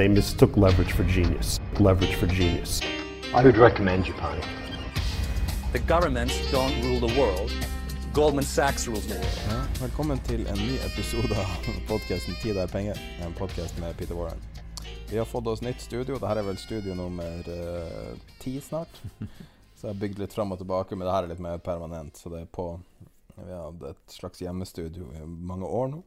They mistook leverage for genius. Leverage for genius. I would recommend Japan. The governments don't rule the world. Goldman Sachs rules the world. Ja, velkommen til en ny episode av podkasten 'Tid er penger', en podkast med Peter Warren. Vi har fått oss nytt studio. Dette er vel studio nummer uh, ti snart. Så jeg har bygd litt fram og tilbake, men det her er litt mer permanent. Så det er på Vi har hatt et slags hjemmestudio i mange år nå.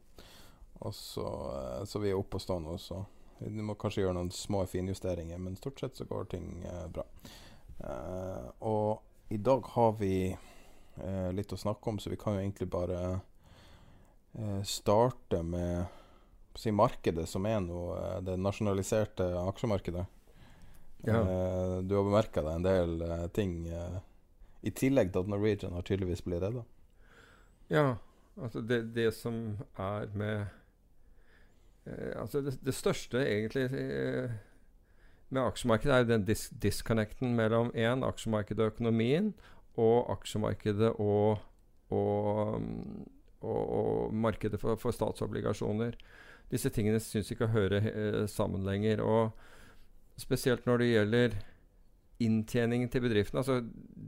Og så, uh, så vi er oppe og stå nå, så vi må kanskje gjøre noen små finjusteringer, men stort sett så går ting eh, bra. og i dag har vi eh, litt å snakke om, så vi kan jo egentlig bare eh, starte med si markedet, som er nå eh, det nasjonaliserte aksjemarkedet. Ja. Eh, du har bemerka deg en del eh, ting eh, i tillegg til at Norwegian har tydeligvis blitt redda. Ja, altså det, det som er med eh, Altså det, det største egentlig eh, med aksjemarkedet er jo den dis disconnecten mellom én, aksjemarkedet og økonomien, og aksjemarkedet og, og, og, og markedet for, for, statsobligasjoner. Disse tingene syns ikke å høre eh, sammen lenger. Og spesielt når det gjelder inntjeningen til bedriften. Altså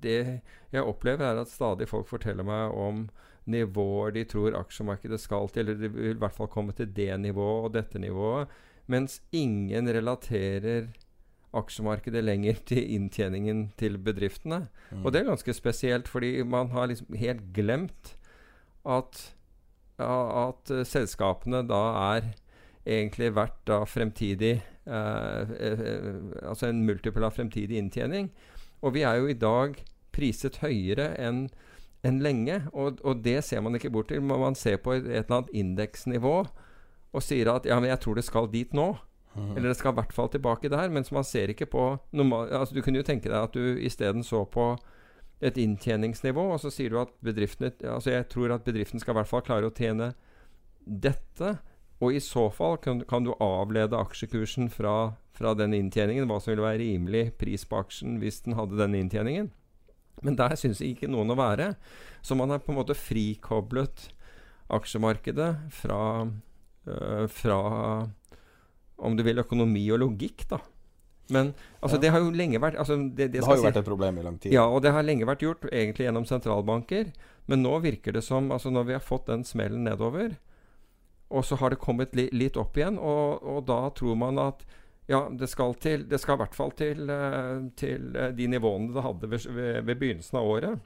det jeg opplever, er at stadig folk forteller meg om nivåer de tror aksjemarkedet skal til, eller de vil i hvert fall komme til det nivået og dette nivået, mens ingen relaterer aksjemarkedet lenger til inntjeningen til bedriftene. Mm. Og det er ganske spesielt, fordi man har liksom helt glemt at, at uh, selskapene da er egentlig verdt da fremtidig eh, uh, Altså en multiple av fremtidig inntjening. Og vi er jo i dag priset høyere enn enn lenge, og, og, det ser man ikke bort til. Man ser på et, et eller annet indeksnivå og sier at ja, men jeg tror det skal dit nå. Mm. Eller det skal i hvert fall tilbake der. Mens man ser ikke på normal, altså Du kunne jo tenke deg at du isteden så på et inntjeningsnivå, og så sier du at bedriftene Altså jeg tror at bedriften skal i hvert fall klare å tjene dette. Og i så fall kan, kan du avlede aksjekursen fra, fra, den inntjeningen, hva som ville være rimelig pris på aksjen hvis den hadde denne inntjeningen. Men der syns ikke noen å være. Så man har på en måte frikoblet aksjemarkedet fra, øh, fra om du vil, økonomi og logikk, da. Men altså, ja. det har jo lenge vært altså, det, det, det, har jo si, vært et problem i lang tid. Ja, og det har lenge vært gjort, egentlig gjennom sentralbanker. Men nå virker det som altså Når vi har fått den smellen nedover, og så har det kommet li, litt opp igjen, og, og, da tror man at ja, det skal, til, det skal i hvert fall til, uh, til uh, de nivåene det hadde ved, ved, begynnelsen av året.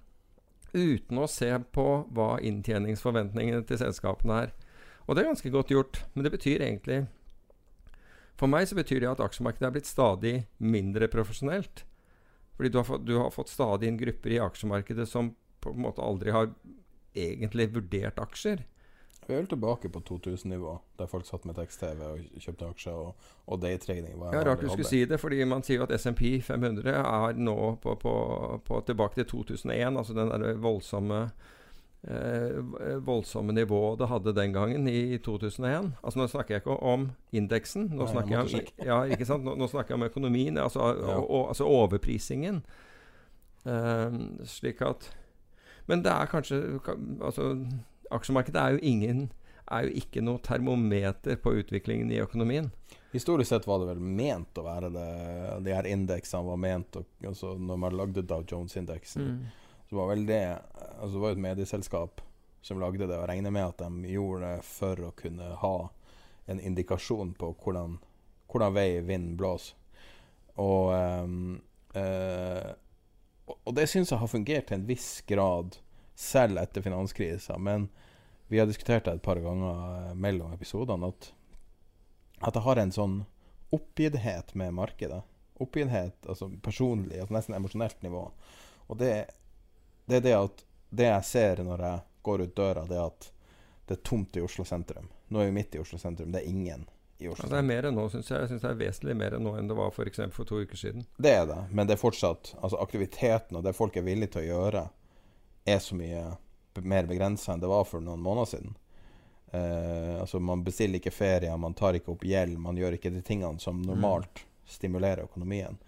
Uten å se på hva inntjeningsforventningene til selskapene er. Og det er ganske godt gjort. Men det betyr egentlig for meg så betyr det at aksjemarkedet er blitt stadig mindre profesjonelt. Fordi du har, fått, du har fått stadig inn grupper i aksjemarkedet som på en måte aldri har egentlig vurdert aksjer. Vi er vel tilbake på 2000-nivå, der folk satt med tekst-TV og kjøpte aksjer. Og, og daytrading var ja, Rart du skulle si det, fordi man sier jo at SMP 500 er nå på, på, på tilbake til 2001, altså den der voldsomme eh, voldsomme nivået det hadde den gangen, i 2001. Altså Nå snakker jeg ikke om indeksen. Nå, Nei, snakker, jeg om, ja, ikke sant? Nå, nå, snakker jeg om økonomien, altså, ja. og, og, altså overprisingen. Eh, slik at Men det er kanskje altså, Aksjemarkedet er jo ingen er jo ikke noe termometer på utviklingen i økonomien. Historisk sett var det vel ment å være det. De her indeksene var ment å, altså Når man lagde Dow Jones-indeksen, mm. så var vel det Altså det var jo et medieselskap som lagde det, og regner med at de gjorde det for å kunne ha en indikasjon på hvordan, hvordan vei vinden blåser. Og, um, uh, og- og det syns jeg har fungert til en viss grad, selv etter finanskrisa. Men vi har diskutert det et par ganger eh, mellom episodene at, at jeg har en sånn oppgitthet med markedet. Oppgitthet, altså personlig, altså nesten emosjonelt nivå. Og det, det er det at det jeg ser når jeg går ut døra, det er at det er tomt i Oslo sentrum. Nå er vi midt i Oslo sentrum. Det er ingen i Oslo Ja, det er mer enn nå, syns jeg. Jeg synes det er vesentlig mer enn nå enn det var for, eksempel for to uker siden. Det er det, men det er fortsatt Altså aktiviteten og det folk er villige til å gjøre, er så mye mer begrensa enn det var for noen måneder siden. Uh, altså Man bestiller ikke ferie, man tar ikke opp gjeld, man gjør ikke de tingene som normalt stimulerer økonomien.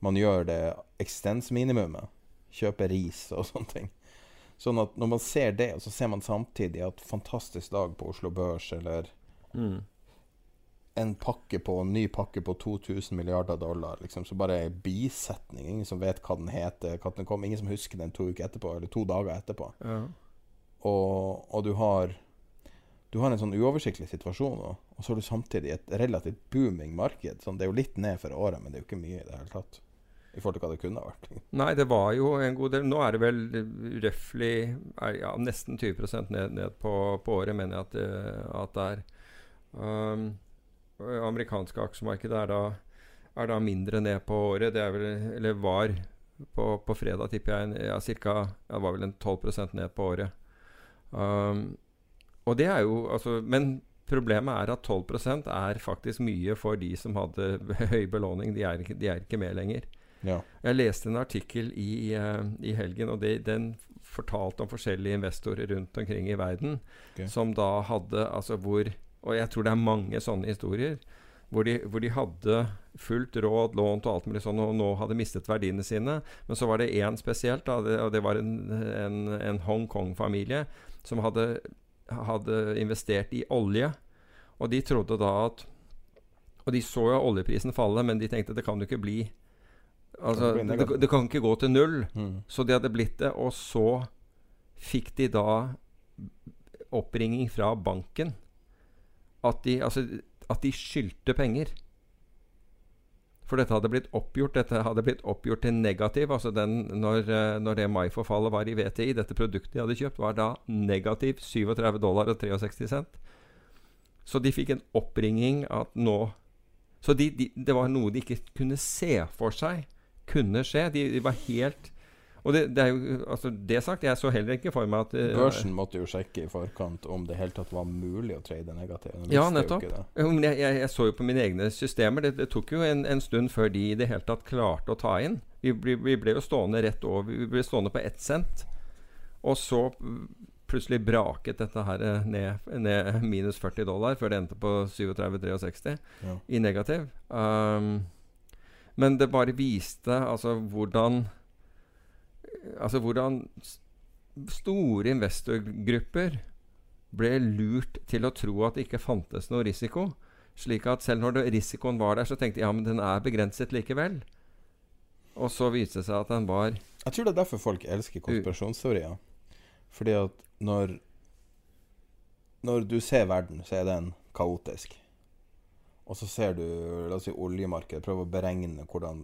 Man gjør det eksistensminimumet. Kjøper ris og sånne ting. Sånn at når man ser det, så ser man samtidig at fantastisk dag på Oslo Børs, eller en pakke på, en ny pakke på 2000 milliarder dollar, liksom, så bare en bisetning. Ingen som vet hva den heter, hva den kom. Ingen som husker den to uker etterpå, eller to dager etterpå. Ja. Og, og du har Du har en sånn uoversiktlig situasjon og, og så har du samtidig et relativt booming marked. Sånn, det er jo litt ned for året, men det er jo ikke mye i det hele tatt. I forhold til hva det kunne vært. Nei, det var jo en god del. Nå er det vel røftlig ja, nesten 20% ned, ned på, på året, mener jeg at, det- at det er. Um, amerikanske aksjemarkedet er da, er da mindre ned på året. Det er vel, eller var på, på fredag, tipper jeg, ja, cirka, ja, var vel en 12% ned på året. Um, og det er jo altså, Men problemet er at 12% er faktisk mye for de som hadde høy belåning. De er de er ikke med lenger. Ja. Jeg leste en artikkel i, uh, i helgen, og det, den fortalte om forskjellige investorer rundt omkring i verden okay. som da hadde altså hvor Og jeg tror det er mange sånne historier. Hvor de, hvor de hadde fullt råd, lånt og alt mulig sånn, og nå hadde mistet verdiene sine. Men så var det én spesielt, da, det, og det var en, en, en Hongkong-familie som hadde, hadde investert i olje. Og de trodde da at Og de så jo oljeprisen falle, men de tenkte det kan jo ikke bli Altså, det, det kan ikke gå til null. Mm. Så de hadde blitt det. Og så fikk de da oppringing fra banken at de, altså, at de skyldte penger. For dette hadde blitt oppgjort Dette hadde blitt oppgjort til negativ. Altså den, når, eh, når det Mai-forfallet var i VTI, dette produktet de hadde kjøpt, var da negativ 37 dollar og 63 cent. Så de fikk en oppringing at nå Så de, de, det var noe de ikke kunne se for seg kunne skje. De, de var helt Og det, det er jo Altså, det sagt, jeg så heller ikke for meg at uh, Børsen måtte jo sjekke i forkant om det helt tatt var mulig å trade negativt. Ja, nettopp. Men jeg, jeg, jeg så jo på mine egne systemer. Det, det tok jo en, en stund før de i det hele tatt klarte å ta inn. Vi, ble- vi ble jo stående rett over Vi ble stående på ett cent. Og så plutselig braket dette her eh, ned, ned minus 40 dollar før det endte på 37,63 Ja. i negativ. Um, men det bare viste altså hvordan Altså hvordan store investorgrupper ble lurt til å tro at det ikke fantes noe risiko. Slik at selv når det, risikoen var der, så tenkte de ja, men den er begrenset likevel. Og så viste det seg at den var Jeg tror det er derfor folk elsker konspirasjonsteorier. Fordi at når Når du ser verden, så er den kaotisk. Og så ser du la oss si oljemarkedet, prøver å beregne hvordan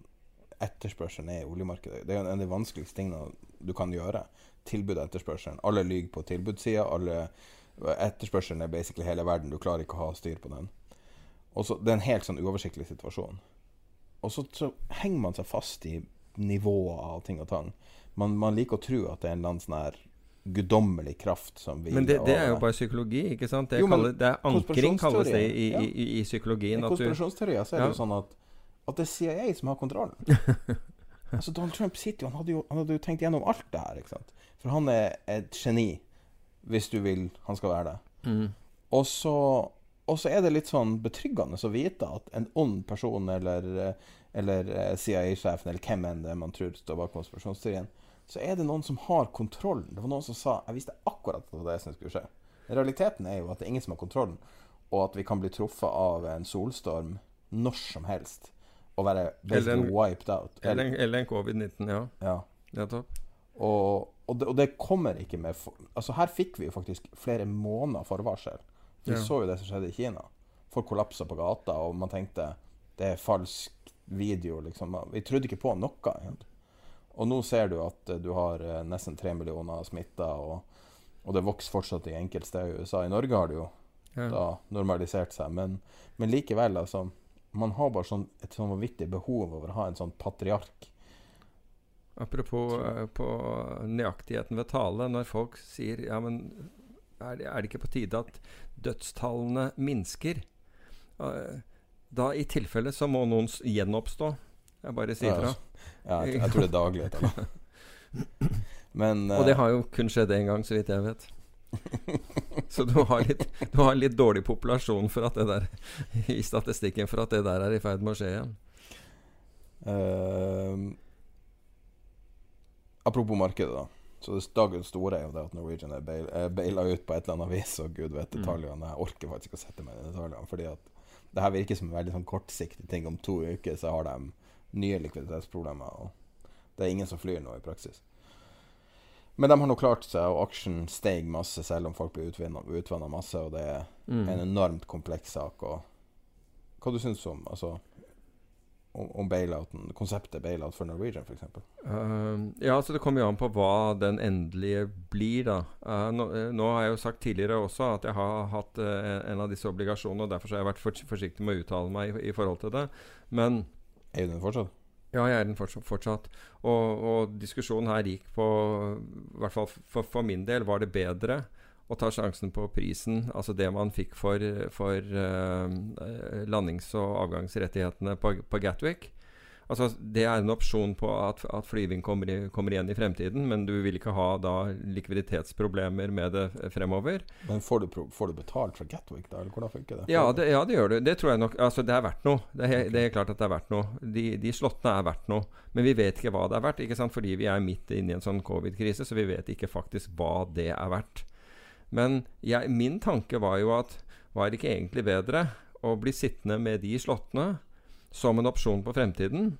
etterspørselen er i oljemarkedet. Det er en av de vanskeligste tingene du kan gjøre. Tilbud og etterspørselen. Alle lyver på tilbudssida. Etterspørselen er basically hele verden. Du klarer ikke å ha styr på den. Også, Det er en helt sånn uoversiktlig situasjon. Og så, så henger man seg fast i nivåer av ting og tang. Man, man liker å tro at det er en eller annen sånn her guddommelig kraft som vil Men det, det er jo bare psykologi, ikke sant? Det, Jo, men kaller, det er ankring, kalles det i, konspirasjonsteorier, i, i, i psykologien. I konspirasjonsteorier så er det Ja. jo sånn at, at det er CIA som har kontrollen. altså Donald Trump sitter jo han, jo han hadde jo tenkt gjennom alt det her. ikke sant? For han er et geni, hvis du vil han skal være det. Mm. Og så, og så er det litt sånn betryggende å vite at en ond person eller, eller eh, CIA-sjefen, eller hvem enn det man tror står bak konspirasjonsteorien, så er det noen som har kontrollen. Det var noen som sa Jeg visste akkurat at det var det som skulle skje. Realiteten er jo at det er ingen som har kontrollen, og at vi kan bli truffet av en solstorm når som helst og være basically wiped out. eller, eller en covid-19, ja. ja. Nettopp. Og, og, det, og det kommer ikke med for, Altså Her fikk vi jo faktisk flere måneder forvarsel. Vi Ja. så jo det som skjedde i Kina. Folk kollapsa på gata, og man tenkte det er falsk video, liksom. Vi trodde ikke på noe. Egentlig. Og nå ser du at eh, du har eh, nesten tre millioner smitta, og, og det vokser fortsatt i enkelte steder i USA. I Norge har det jo Ja. da normalisert seg, men, men likevel, altså. Man har bare sånn, et sånn vanvittig behov over å ha en sånn patriark. Apropos eh, på nøyaktigheten ved tale. Når folk sier ja, men er det, er det ikke på tide at dødstallene minsker? Eh, Da i tilfelle så må noen gjenoppstå. Jeg bare sier Ja, fra. Ja, jeg, jeg tror det er daglig. Da. Men Og det eh, har jo kun skjedd én gang, så vidt jeg vet. Så du har, litt, du har litt dårlig populasjon der i statistikken for at det der er i ferd med å skje igjen. Uh, Apropos markedet, da. Så det dagens store er jo det at Norwegian er bail- baila ut på et eller annet vis, og gud vet detaljene. Jeg orker faktisk ikke å sette meg i detaljene, fordi at det her virker som en veldig sånn kortsiktig ting. Om to uker så har de nye likviditetsproblemer, og det er ingen som flyr nå i praksis. Men de har nå klart seg, og aksjen steg masse selv om folk blir utvanna masse, og det er Mm. en enormt kompleks sak. Og hva du syns om altså, om, om bailouten, konseptet bailout for Norwegian, f.eks.? Uh, ja, så Det kommer jo an på hva den endelige blir. da. Uh, nå, eh, nå har jeg jo sagt tidligere også at jeg har hatt uh, en av disse obligasjonene, og derfor så har jeg vært forsiktig med å uttale meg i, i forhold til det. Men Er du den fortsatt? Ja, jeg er den fortsatt. Og, og diskusjonen her gikk på I hvert fall for, for min del var det bedre å ta sjansen på prisen, altså det man fikk for, for uh, landings- og avgangsrettighetene på, på Gatwick. Altså, det er en opsjon på at, at flyving kommer, i, kommer igjen i fremtiden, men du vil ikke ha da likviditetsproblemer med det fremover. Men får du, får du betalt fra Gatwick, da? Eller hvordan funker det? Ja det, ja, det gjør du. Det tror jeg nok. Altså, det er verdt noe. Det er, det er klart at det er verdt noe. De, de slottene er verdt noe. Men vi vet ikke hva det er verdt, ikke sant? fordi vi er midt inne i en sånn covid-krise, så vi vet ikke faktisk hva det er verdt. Men jeg, min tanke var jo at var det ikke egentlig bedre å bli sittende med de slottene som en opsjon på fremtiden?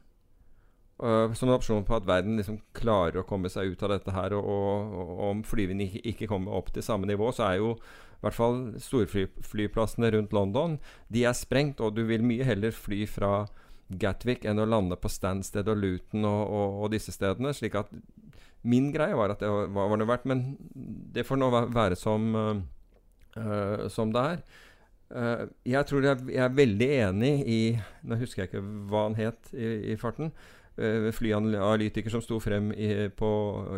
Uh, som en opsjon på at verden liksom klarer å komme seg ut av dette her. Og, og, og om flyvingen ikke, ikke kommer opp til samme nivå, så er jo i hvert fall storflyplassene rundt London De er sprengt, og du vil mye heller fly fra Gatwick enn å lande på Stansted og Luton og, og, og disse stedene. Slik at min greie var at det var, var det verdt, men det får nå være som, øh, som det er. Eh, jeg tror jeg, jeg er veldig enig i Nå husker jeg ikke hva han het i, i farten. Uh, flyanalytiker som sto frem i, på,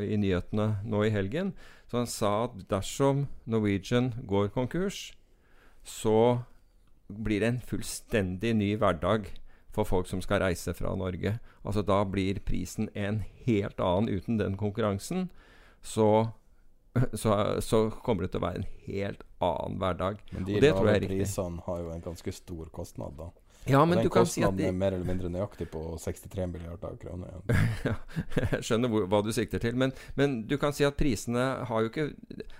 i nyhetene nå i helgen. Så han sa at dersom Norwegian går konkurs, så blir det en fullstendig ny hverdag for folk som skal reise fra Norge. Altså Da blir prisen en helt annen uten den konkurransen. Så, så, så kommer det til å være en helt annen hverdag. Men de Og det tror lave prisene har jo en ganske stor kostnad, da. Ja, men den du kan si at kostnaden er mer eller mindre nøyaktig på 63 milliarder kroner. ja, jeg skjønner hvor, hva du sikter til. Men, men du kan si at prisene har jo ikke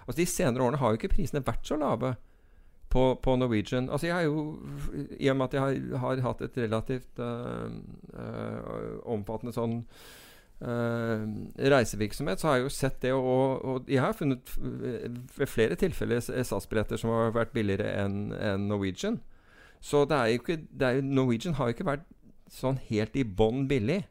Altså De senere årene har jo ikke prisene vært så lave på, på Norwegian. Altså jeg har jo I og med at jeg har, har hatt et relativt øh, øh, omfattende sånn øh, reisevirksomhet, så har jeg jo sett det. Og, og jeg har funnet øh, ved flere tilfeller SAS-billetter som har vært billigere enn en Norwegian. Så det er jo ikke er, Norwegian har jo ikke vært sånn helt i bånn billig.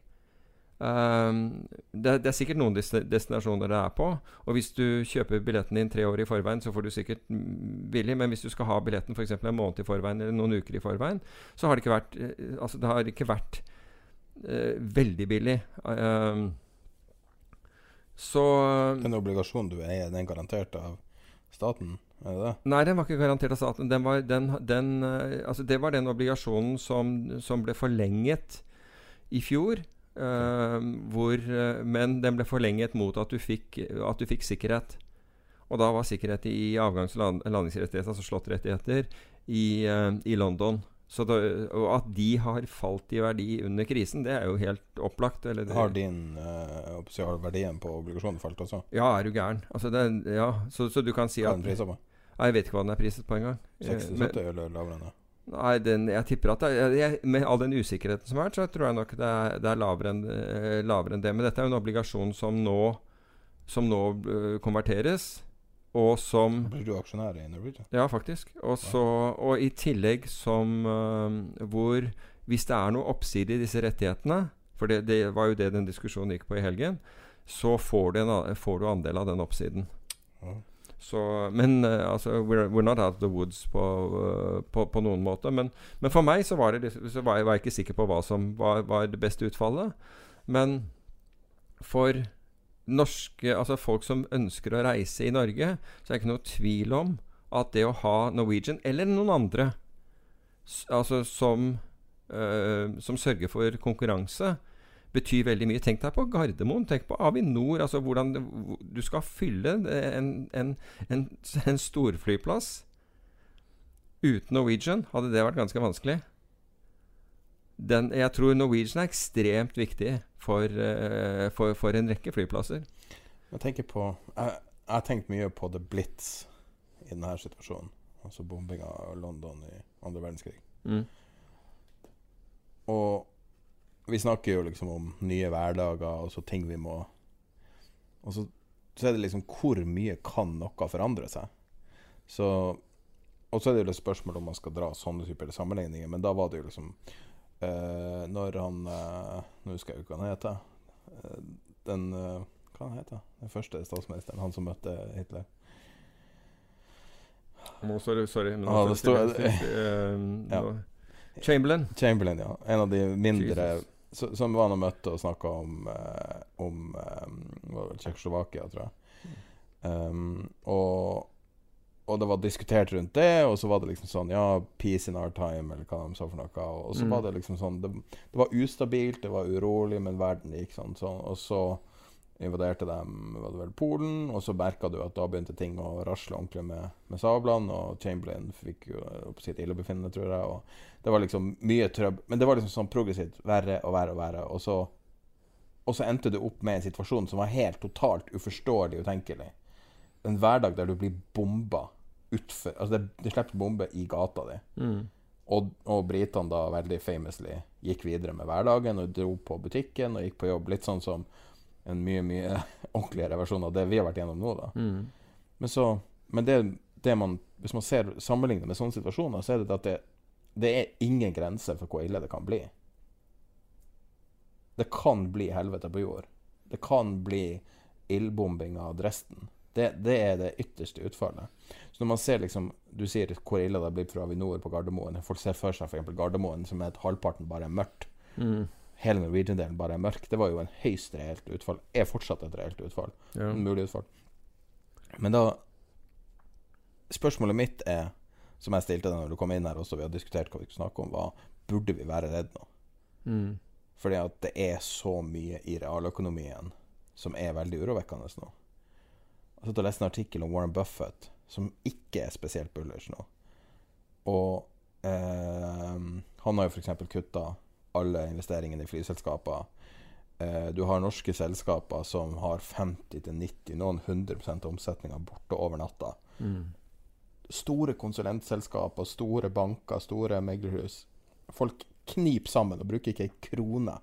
Um, det, det er sikkert noen desti- destinasjoner det er på. Og hvis du kjøper billetten din tre år i forveien, så får du sikkert billig. Men hvis du skal ha billetten f.eks. en måned i forveien eller noen uker i forveien, så har det ikke vært eh, Altså, det har ikke vært eh, veldig billig. Um, så Den obligasjonen du eier, den er garantert av staten? Er det det? Nei, den var ikke garantert av staten. Den var, den, den, eh, altså det var den obligasjonen som, som ble forlenget i fjor. Uh, hvor, uh, men den ble forlenget mot at du fikk, at du fikk sikkerhet. Og da var sikkerhet i avgangs- og land, landingsrettigheter, altså slåttrettigheter, i, uh, i London. Så da, og at de har falt i verdi under krisen, det er jo helt opplagt. Eller det, Har din uh, har verdien på obligasjonen falt også? Ja, er du gæren? Altså det, ja, så, så du kan si at på? Jeg vet ikke hva den er priset på engang. Eh, 60-70 eller lavere enn det? Nei, den, jeg tipper at det jeg, Med all den usikkerheten som har vært, så tror jeg nok det er, det er lavere, enn, eh, lavere enn det. Men dette er jo en obligasjon som nå som nå eh, konverteres, og som Blir du aksjonær i Norwegian? Ja, faktisk. Og, så, og i tillegg som uh, hvor Hvis det er noe oppside i disse rettighetene, for det, det var jo det den diskusjonen gikk på i helgen, så får du, en, får du andel av den oppsiden. Ja. Så, men uh, altså, we're, we're not out of the woods på, uh, på, på noen måte. Men, men for meg så var, det, så var, jeg, var jeg ikke sikker på hva som var, var det beste utfallet. Men for norske, altså folk som ønsker å reise i Norge, så er det ikke noe tvil om at det å ha Norwegian, eller noen andre, altså som, eh, som sørger for konkurranse, betyr veldig mye. Tenk deg på Gardermoen. Tenk på Avinor. Altså hvordan du skal fylle en, en, en, en storflyplass. Uten Norwegian hadde det vært ganske vanskelig. Den, jeg tror Norwegian er ekstremt viktig for, eh, for, for en rekke flyplasser. Jeg tenker på Jeg jeg har tenkt mye på The Blitz i denne situasjonen. Altså bombinga av London i andre verdenskrig. Mm. Og vi snakker jo liksom om nye hverdager og så ting vi må Og så, så er det liksom hvor mye kan noe forandre seg? Så Og så er det jo et spørsmål om man skal dra sånne typer sammenligninger, men da var det jo liksom eh, Når han uh, Nå husker jeg jo ikke hva han heter. Eh, den Hva han heter Den første statsministeren, han som møtte Hitler. Må, sorry, sorry. Men altså, det står- Ja. Chamberlain. Chamberlain, ja. En av de mindre Jesus. Som var han og møtte og snakka om, om um, Tsjekkoslovakia, tror jeg. Um, og, og det var diskutert rundt det, og så var det liksom sånn Ja, peace in our time, eller hva de sa for noe. Og, så Mm. var det liksom sånn det, det var ustabilt, det var urolig, men verden gikk sånn. sånn og så invaderte de var det vel Polen, og så merka du at da begynte ting å rasle ordentlig med, med sablene, og Chamberlain fikk jo opp sitt illebefinnende, tror jeg. Og det var liksom mye trøbbel. Men det var liksom sånn progressivt verre og verre og verre. Og så, og så endte du opp med en situasjon som var helt totalt uforståelig utenkelig. En hverdag der du blir bomba utfor Altså, det, det slipper bombe i gata di. Mm. Og, og britene da veldig famously gikk videre med hverdagen og dro på butikken og gikk på jobb. Litt sånn som en mye, mye ordentligere versjon av det vi har vært gjennom nå, da. Mm. Men så Men det, det man Hvis man ser sammenligner med sånne situasjoner, så er det at det, det er ingen grense for hvor ille det kan bli. Det kan bli helvete på jord. Det kan bli ildbombing av Dresden. Det, det er det ytterste utfallet. Så når man ser liksom Du sier hvor ille det blitt for Avinor på Gardermoen. Folk ser for seg f.eks. Gardermoen som er et halvparten bare er mørkt. Mm. Hele Norwegian-delen bare er mørk. Det var jo en høyst reelt utfall. Er fortsatt et reelt utfall. Ja. En mulig utfall. Men da Spørsmålet mitt er, som jeg stilte deg når du kom inn her også, vi har diskutert hva vi skulle snakke om, var burde vi være redd nå? Mm. Fordi at det er så mye i realøkonomien som er veldig urovekkende nå. Jeg satt og leste en artikkel om Warren Buffett, som ikke er spesielt bullish nå. Og eh, han har jo f.eks. kutta alle investeringene i flyselskaper. Eh, du har norske selskaper som har 50-90, noen 100 omsetninger borte over natta. Mm. Store konsulentselskaper, store banker, store meglerhus. Folk kniper sammen og bruker ikke ei krone.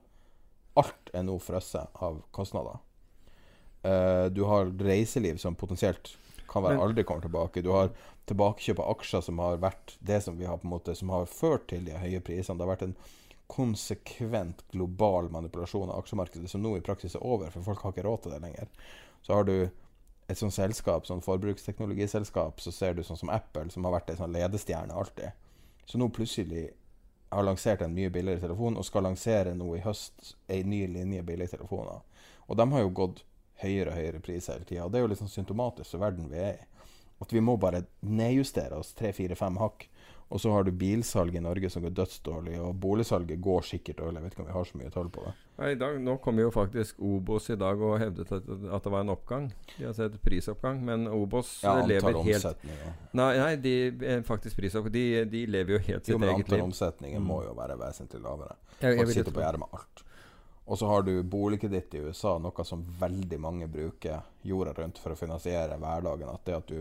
Alt er nå frosset av kostnader. Eh, du har reiseliv som potensielt kan være aldri kommer tilbake. Du har tilbakekjøp av aksjer som har vært det som vi har på en måte Som har ført til de høye prisene. Det har vært en konsekvent global manipulasjon av aksjemarkedet som nå i praksis er over, for folk har ikke råd til det lenger. Så har du et sånt selskap, sånn forbruksteknologiselskap, så ser du sånn som Apple, som har vært ei sånn ledestjerne alltid. Så nå plutselig har lansert en mye billigere telefon, og skal lansere nå i høst ei ny linje billige telefoner. Og de har jo gått høyere og høyere pris hele tida. Det er jo sånn symptomatisk for verden vi er i. At vi må bare nedjustere oss tre-fire-fem hakk. Og så har du bilsalg i Norge som går dødsdårlig, og boligsalget går sikkert dårlig. Jeg vet ikke om vi har så mye tall på det. Nei, i dag, nå kom jo faktisk Obos i dag og hevdet at, at det var en oppgang. De har sett prisoppgang, men Obos Ja, lever helt. Ja. Nei, nei de, eh, faktisk prisoppgang. De, de lever jo helt Jo, sitt men eget antall omsetninger Mm. må jo være vesentlig lavere. Folk sitter på gjerdet med alt. Og så har du boligkreditt i USA, noe som veldig mange bruker jorda rundt for å finansiere hverdagen. At det at du,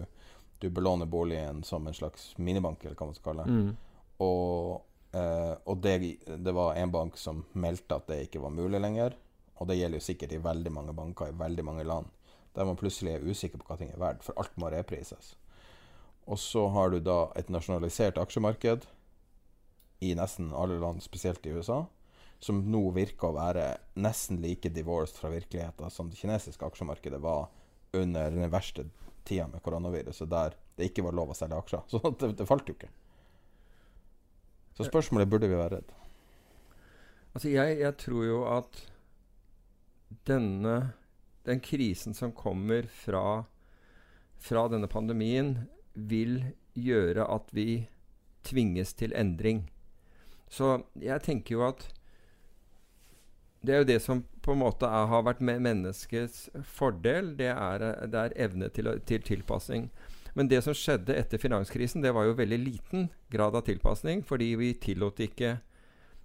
du belåner boligen som en slags minibank, eller hva man skal kalle det. Mm. Og, eh, og det, det var en bank som meldte at det ikke var mulig lenger. Og det gjelder jo sikkert i veldig mange banker i veldig mange land. der man plutselig er usikker på hva ting er verdt, for alt må reprises. Og så har du da et nasjonalisert aksjemarked i nesten alle land, spesielt i USA, som nå virker å være nesten like divorced fra virkeligheten som det kinesiske aksjemarkedet var under den verste tida med koronaviruset, der det ikke var lov å selge aksjer. Så det, det falt jo ikke. Så spørsmålet burde vi være redd. Altså, jeg, jeg tror jo at denne Den krisen som kommer fra, fra denne pandemien, vil gjøre at vi tvinges til endring. Så jeg tenker jo at det er jo det som på en måte er, har vært menneskets fordel. Det er, det er evne til, til, tilpassing. Men det som skjedde etter finanskrisen, det var jo veldig liten grad av tilpasning. Fordi vi tillot ikke,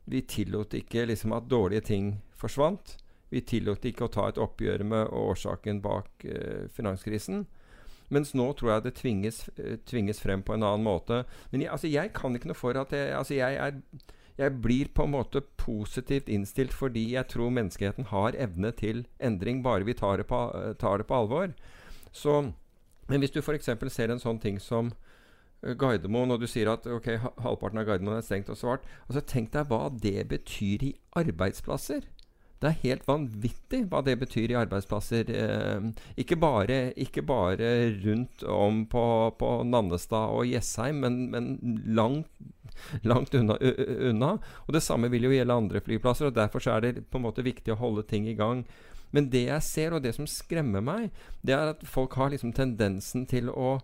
vi tillot ikke liksom at dårlige ting forsvant. Vi tillot ikke å ta et oppgjør med årsaken bak eh, finanskrisen. Mens nå tror jeg det tvinges, eh, tvinges frem på en annen måte. Men jeg, altså, jeg kan ikke noe for at jeg, altså, jeg er jeg blir på en måte positivt innstilt fordi jeg tror menneskeheten har evne til endring, bare vi tar det på, tar det på alvor. Så, men hvis du f.eks. ser en sånn ting som uh, Gardermoen, og du sier at ok, halvparten av Gardermoen er stengt og svart altså Tenk deg hva det betyr i arbeidsplasser. Det er helt vanvittig hva det betyr i arbeidsplasser. Eh, ikke, bare, ikke, bare, rundt om på, på Nannestad og Jessheim, men, men langt langt unna, unna, Og det samme vil jo gjelde andre flyplasser. og Derfor så er det på en måte viktig å holde ting i gang. Men det jeg ser, og det som skremmer meg, det er at folk har liksom tendensen til å,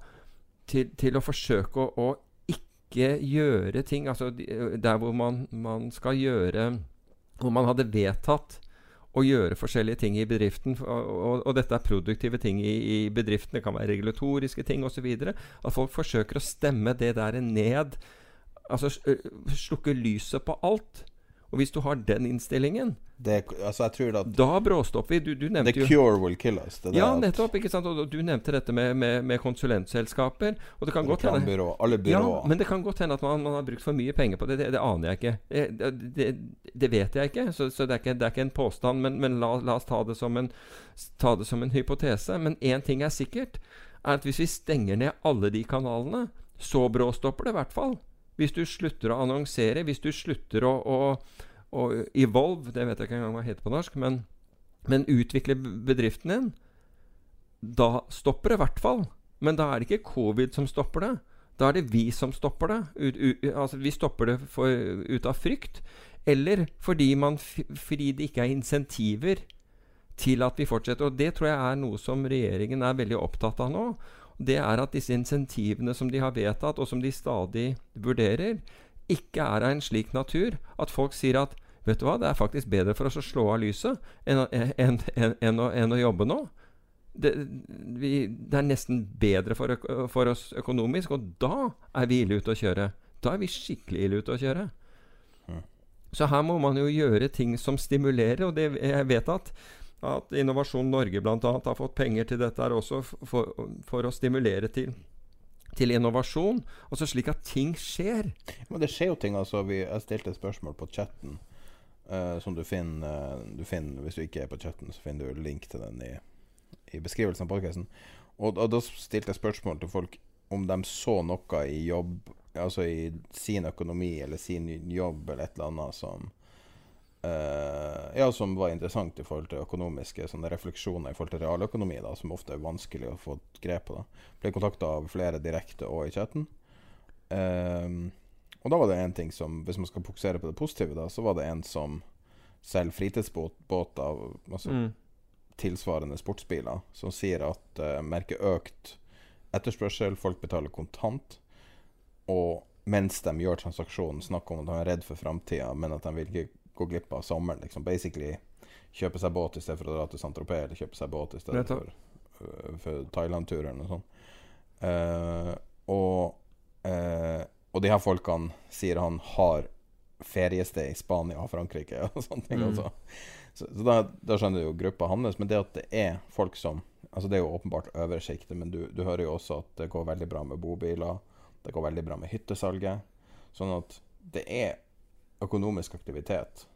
til, til å forsøke å, å, ikke gjøre ting Altså der hvor man, man skal gjøre Hvor man hadde vedtatt å gjøre forskjellige ting i bedriften. Og, og, og dette er produktive ting i, i, bedriften. Det kan være regulatoriske ting osv. At folk forsøker å stemme det der ned Altså slukke lyset på alt. Og hvis du har den innstillingen det, altså Da bråstopper vi. Du, du nevnte The cure will kill us. ja, nettopp. ikke sant? Og du nevnte dette med, med, med konsulentselskaper. Og det kan godt hende Alle byråer. Ja, men det kan godt hende at man, man, har brukt for mye penger på det. Det, det aner jeg ikke. Det, det, vet jeg ikke. Så, så det, er ikke, det er ikke en påstand. Men, men la, la, oss ta det, som en, ta det som en hypotese. Men én ting er sikkert, er at hvis vi stenger ned alle de kanalene, så bråstopper det i hvert fall. Hvis du slutter å annonsere, hvis du slutter å, å, å evolve Det vet jeg ikke engang hva det heter på norsk. Men, men utvikle bedriften din, da stopper det i hvert fall. Men da er det ikke covid som stopper det. Da er det vi som stopper det. Ut, u, altså vi stopper det for, ut av frykt. Eller fordi, man, fordi det ikke er insentiver til at vi fortsetter. Og det tror jeg er noe som regjeringen er veldig opptatt av nå det er at disse insentivene som de har vedtatt, og som de stadig vurderer, ikke er av en slik natur at folk sier at Vet du hva, det er faktisk bedre for oss å slå av lyset enn, enn, enn, enn å, jobbe nå. Det, vi, det, er nesten bedre for, for, oss økonomisk, og da er vi ille ute å kjøre. Da er vi skikkelig ille ute å kjøre. Mm. Så her må man jo gjøre ting som stimulerer, og det, jeg vet at at Innovasjon Norge bl.a. har fått penger til dette her også for, for å stimulere til, til innovasjon. Altså slik at ting skjer. Men det skjer jo ting. altså vi, Jeg stilte et spørsmål på chatten uh, som du finner, uh, du finner, Hvis du ikke er på chatten, så finner du link til den i, i beskrivelsen av podkasten. Og, og, da stilte jeg spørsmål til folk om de så noe i jobb, altså i sin økonomi eller sin jobb eller et eller annet som ja, som var interessant i forhold til økonomiske refleksjoner i forhold til realøkonomi, da, som ofte er vanskelig å få grep på. da. Ble kontakta av flere direkte og i chatten. Um, og da var det en ting som, hvis man skal fokusere på det positive, da, så var det en som selger fritidsbåter, altså mm. tilsvarende sportsbiler, som sier at uh, merker økt etterspørsel, folk betaler kontant. Og mens de gjør transaksjonen, snakker om at de er redd for framtida, men at de vil ikke gå glipp av sommeren. Liksom. Basically kjøpe seg båt i stedet for å dra til Saint-Tropez, eller kjøpe seg båt i stedet for, uh, for Thailand-turer, eller noe sånt. Uh, og, uh, og de her folkene sier han har feriested i Spania og Frankrike og sånne ting. Mm. Så, så da, da, skjønner du jo gruppa hans. Men det at det er folk som Altså Det er jo åpenbart øvre sjiktet, men du, du, hører jo også at det går veldig bra med bobiler. Det går veldig bra med hyttesalget. Sånn at det er økonomisk aktivitet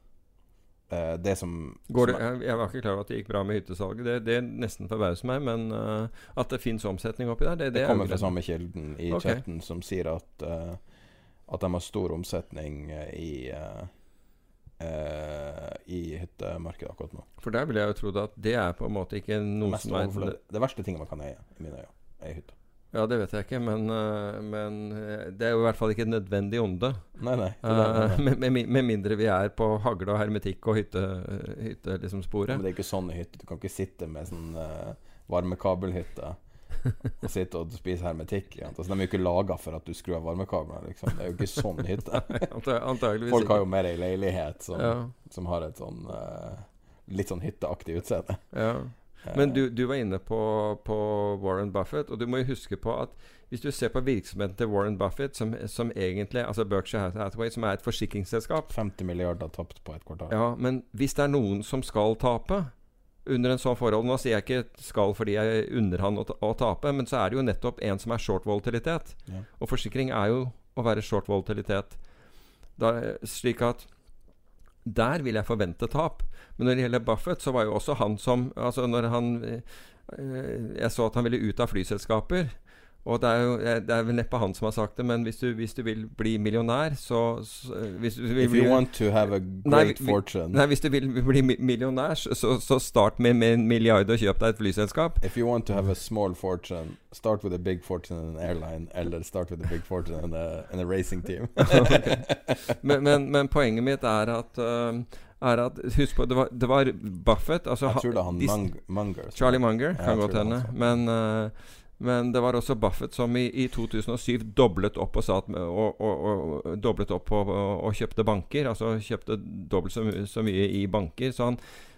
eh, det som, Går det, jeg, var ikke klar over at det gikk bra med hyttesalget. Det, det nesten forbauser meg, men uh, at det fins omsetning oppi der, det, Det det, er kommer fra samme kilden i okay. chatten, som sier at uh, At de har stor omsetning i eh, I hyttemarkedet akkurat nå. For der ville jeg jo trodd at det er på en måte ikke noe som er det verste tinget man kan eie, i mine øyne, er hytte. Ja, det vet jeg ikke, men, eh, men eh, det er jo i hvert fall ikke et nødvendig onde. Nei, nei. det, Eh, nei, nei. med, med, mindre vi er på hagle og hermetikk og hytte, hytte liksom sporet. Men det er ikke sånn i hytte. Du kan ikke sitte med sånn uh, varmekabelhytte og sitte og spise hermetikk. Ja. Altså, de er jo ikke laga for at du skrur av varmekablene. Liksom. Det er jo ikke sånn hytte. Folk har jo mer ei leilighet som, Ja. som har et sånn uh, litt sånn hytteaktig utseende. Ja. Men du, du var inne på, på Warren Buffett, og du må jo huske på at hvis du ser på virksomheten til Warren Buffett, som, som egentlig Altså Berkshire Hathaway, som er et forsikringsselskap 50 milliarder tapt på et kvartal. Ja, men hvis det er noen som skal tape under en sånn forhold Nå sier jeg ikke skal fordi jeg unner han å, å tape, men så er det jo nettopp en som er short volatilitet. Ja. Og forsikring er jo å være short volatilitet. Da, slik at der vil jeg forvente tap. Men når det gjelder Buffett, så var jo også han som Altså når han eh, Jeg så at han ville ut av flyselskaper. Og det er jo Det er vel neppe han som har sagt det, men hvis du, hvis du vil bli millionær, så, så hvis du vil If you want to have a great nei, fortune Nei, hvis du vil bli millionær, så, så, start med, med en milliard og kjøp deg et flyselskap. If you want to have a small fortune, start with a big fortune in an airline, eller start with a big fortune in a, in a racing team. Men, men, men poenget mitt er at um, er at Husk på, det var, det var Buffett altså, Jeg tror det er han de- Munger. Charlie Munger kan godt hende. Men, uh, men det var også Buffett som i, i 2007 doblet opp og, med, og, og, doblet opp og, kjøpte banker. Altså kjøpte dobbelt så, my- så mye i banker. Så han,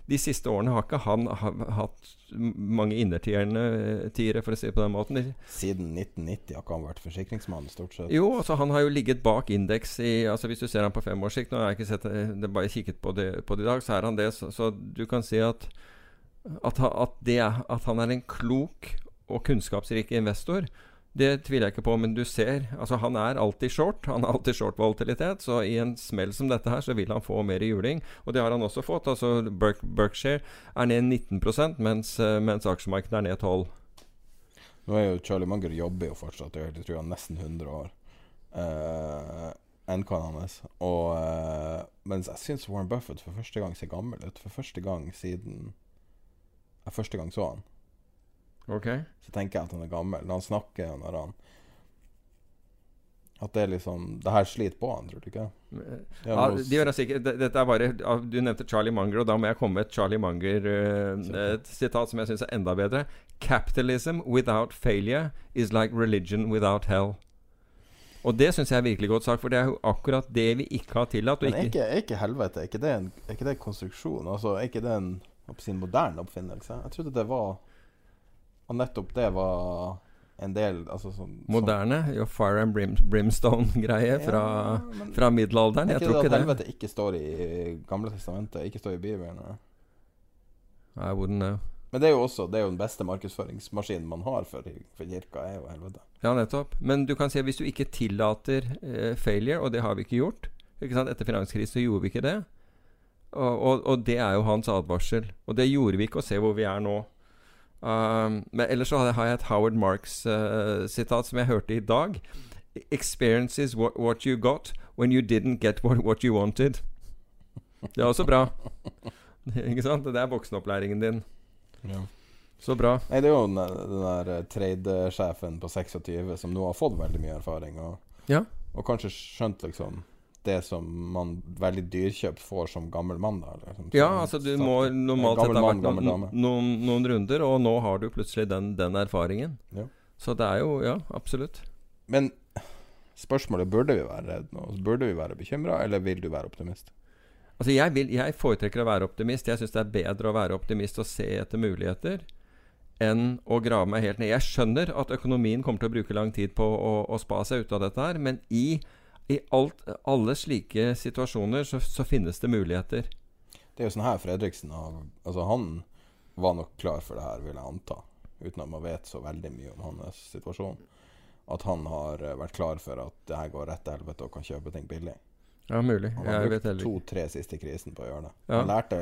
de siste årene har ikke han ha, hatt mange innertiere, tiere, for å si det på den måten. Siden 1990 har ikke han vært forsikringsmann, stort sett. Jo, altså han har jo ligget bak indeks i altså Hvis du ser han på femårssikt Nå har jeg ikke sett det, bare kikket på det, på det i dag, så er han det. Så, så du kan si at at, at, det at han er en klok og kunnskapsrik investor, det tviler jeg ikke på. Men du ser altså Han er alltid short. Han har alltid short volatilitet. Så i en smell som dette her, så vil han få mer juling. Og det har han også fått. Altså Berk, Berkshire er ned 19% mens, eh, mens aksjemarkedet er ned 12 Nå er jo Charlie Munger jobber jo fortsatt, jeg tror han er nesten 100 år. Uh, Endkanen hans. Og uh, Mens jeg syns Warren Buffett for første gang ser gammel ut. For første gang siden jeg første gang så han. Ok Så tenker jeg at han er gammel. Når han snakker, når han At det er liksom Det her sliter på han, tror du ikke? Ja, det de gjør det sikkert. Dette er bare Du nevnte Charlie Munger, og da må jeg komme med et Charlie Munger Et sitat som jeg syns er enda bedre. Capitalism without failure is like religion without hell. Og det syns jeg er virkelig godt sagt, for det er jo akkurat det vi ikke har tillatt. Men er ikke, er ikke helvete Er ikke det en, er ikke det en konstruksjon? Altså, er ikke det en hva skal jeg si, en moderne oppfinnelse? Jeg trodde det var Og nettopp det var en del altså, sånn, moderne jo fire and brim, brimstone-greie fra, Ja, fra middelalderen. Jeg Jeg ikke tror det at det. helvete ikke står i Gamle testamentet, ikke står i Bibelen? I wouldn't know. Men det er jo også Det er jo den beste markedsføringsmaskinen man har for, for kirka, er jo helvete. Ja, nettopp. Men du kan si at hvis du ikke tillater eh, failure, og det har vi ikke gjort ikke sant? Etter finanskrisen så gjorde vi ikke det. Og, og, og det er jo hans advarsel. Og det gjorde vi ikke, og se hvor vi er nå. Um, men ellers så har jeg- et Howard Marks-sitat som jeg hørte i dag. Experience is what, what you got when you didn't get what, what you wanted. Det er også bra. ikke sant? Det er voksenopplæringen din. Ja. Så bra. Nei, det er jo den, den der eh, trade-sjefen på 26 som nå har fått veldig mye erfaring, og, Ja. og kanskje skjønt liksom det som man veldig dyrkjøpt får som gammel mann. Da, eller, som, Ja, altså du må normalt sett ha vært noen, noen, noen runder, og nå har du plutselig den, den erfaringen. Ja. Så det er jo Ja, absolutt. Men spørsmålet burde vi være redde nå? Burde vi være bekymra, eller vil du være optimist? Altså jeg, vil, jeg foretrekker å være optimist. Jeg syns det er bedre å være optimist og se etter muligheter enn å grave meg helt ned. Jeg skjønner at økonomien kommer til å bruke lang tid på å, å spa seg ut av dette her, men i, i alt, alle slike situasjoner så, så finnes det muligheter. Det er jo sånn her Fredriksen har Altså, han var nok klar for det her, vil jeg anta. Uten at man vet så veldig mye om hans situasjon. At han har eh, vært klar for at det her går rett til helvete og kan kjøpe ting billig. Ja, mulig. Han Jeg har heller brukt har ikke. to-tre siste krisen på å gjøre det. Ja. Han lærte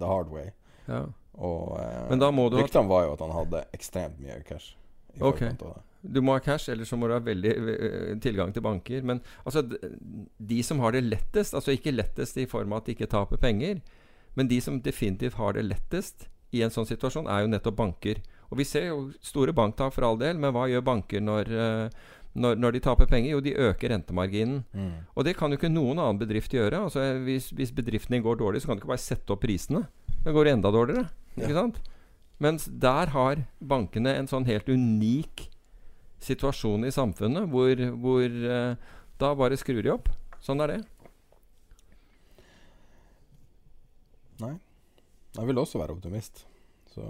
the hard way. Ja. Og eh, ryktene var jo at han hadde ekstremt mye cash. I Ok. forkant av det. Du må ha cash, eller så må du ha veldig eh, tilgang til banker. Men altså, de som har det lettest, altså ikke lettest i form av at de ikke taper penger, men de som definitivt har det lettest i en sånn situasjon, er jo nettopp banker. Og vi ser jo store banktap for all del, men hva gjør banker når, eh, når, når de taper penger? Jo, de øker rentemarginen. Mm. Og det kan jo ikke noen annen bedrift gjøre. Altså, hvis, hvis bedriften din går dårlig, så kan du ikke bare sette opp prisene. Da går det enda dårligere. Ikke sant? Mens der har bankene en sånn helt unik situasjon i samfunnet hvor, hvor eh, da bare skrur de opp. Sånn er det. Nei. Jeg vil også være optimist. Så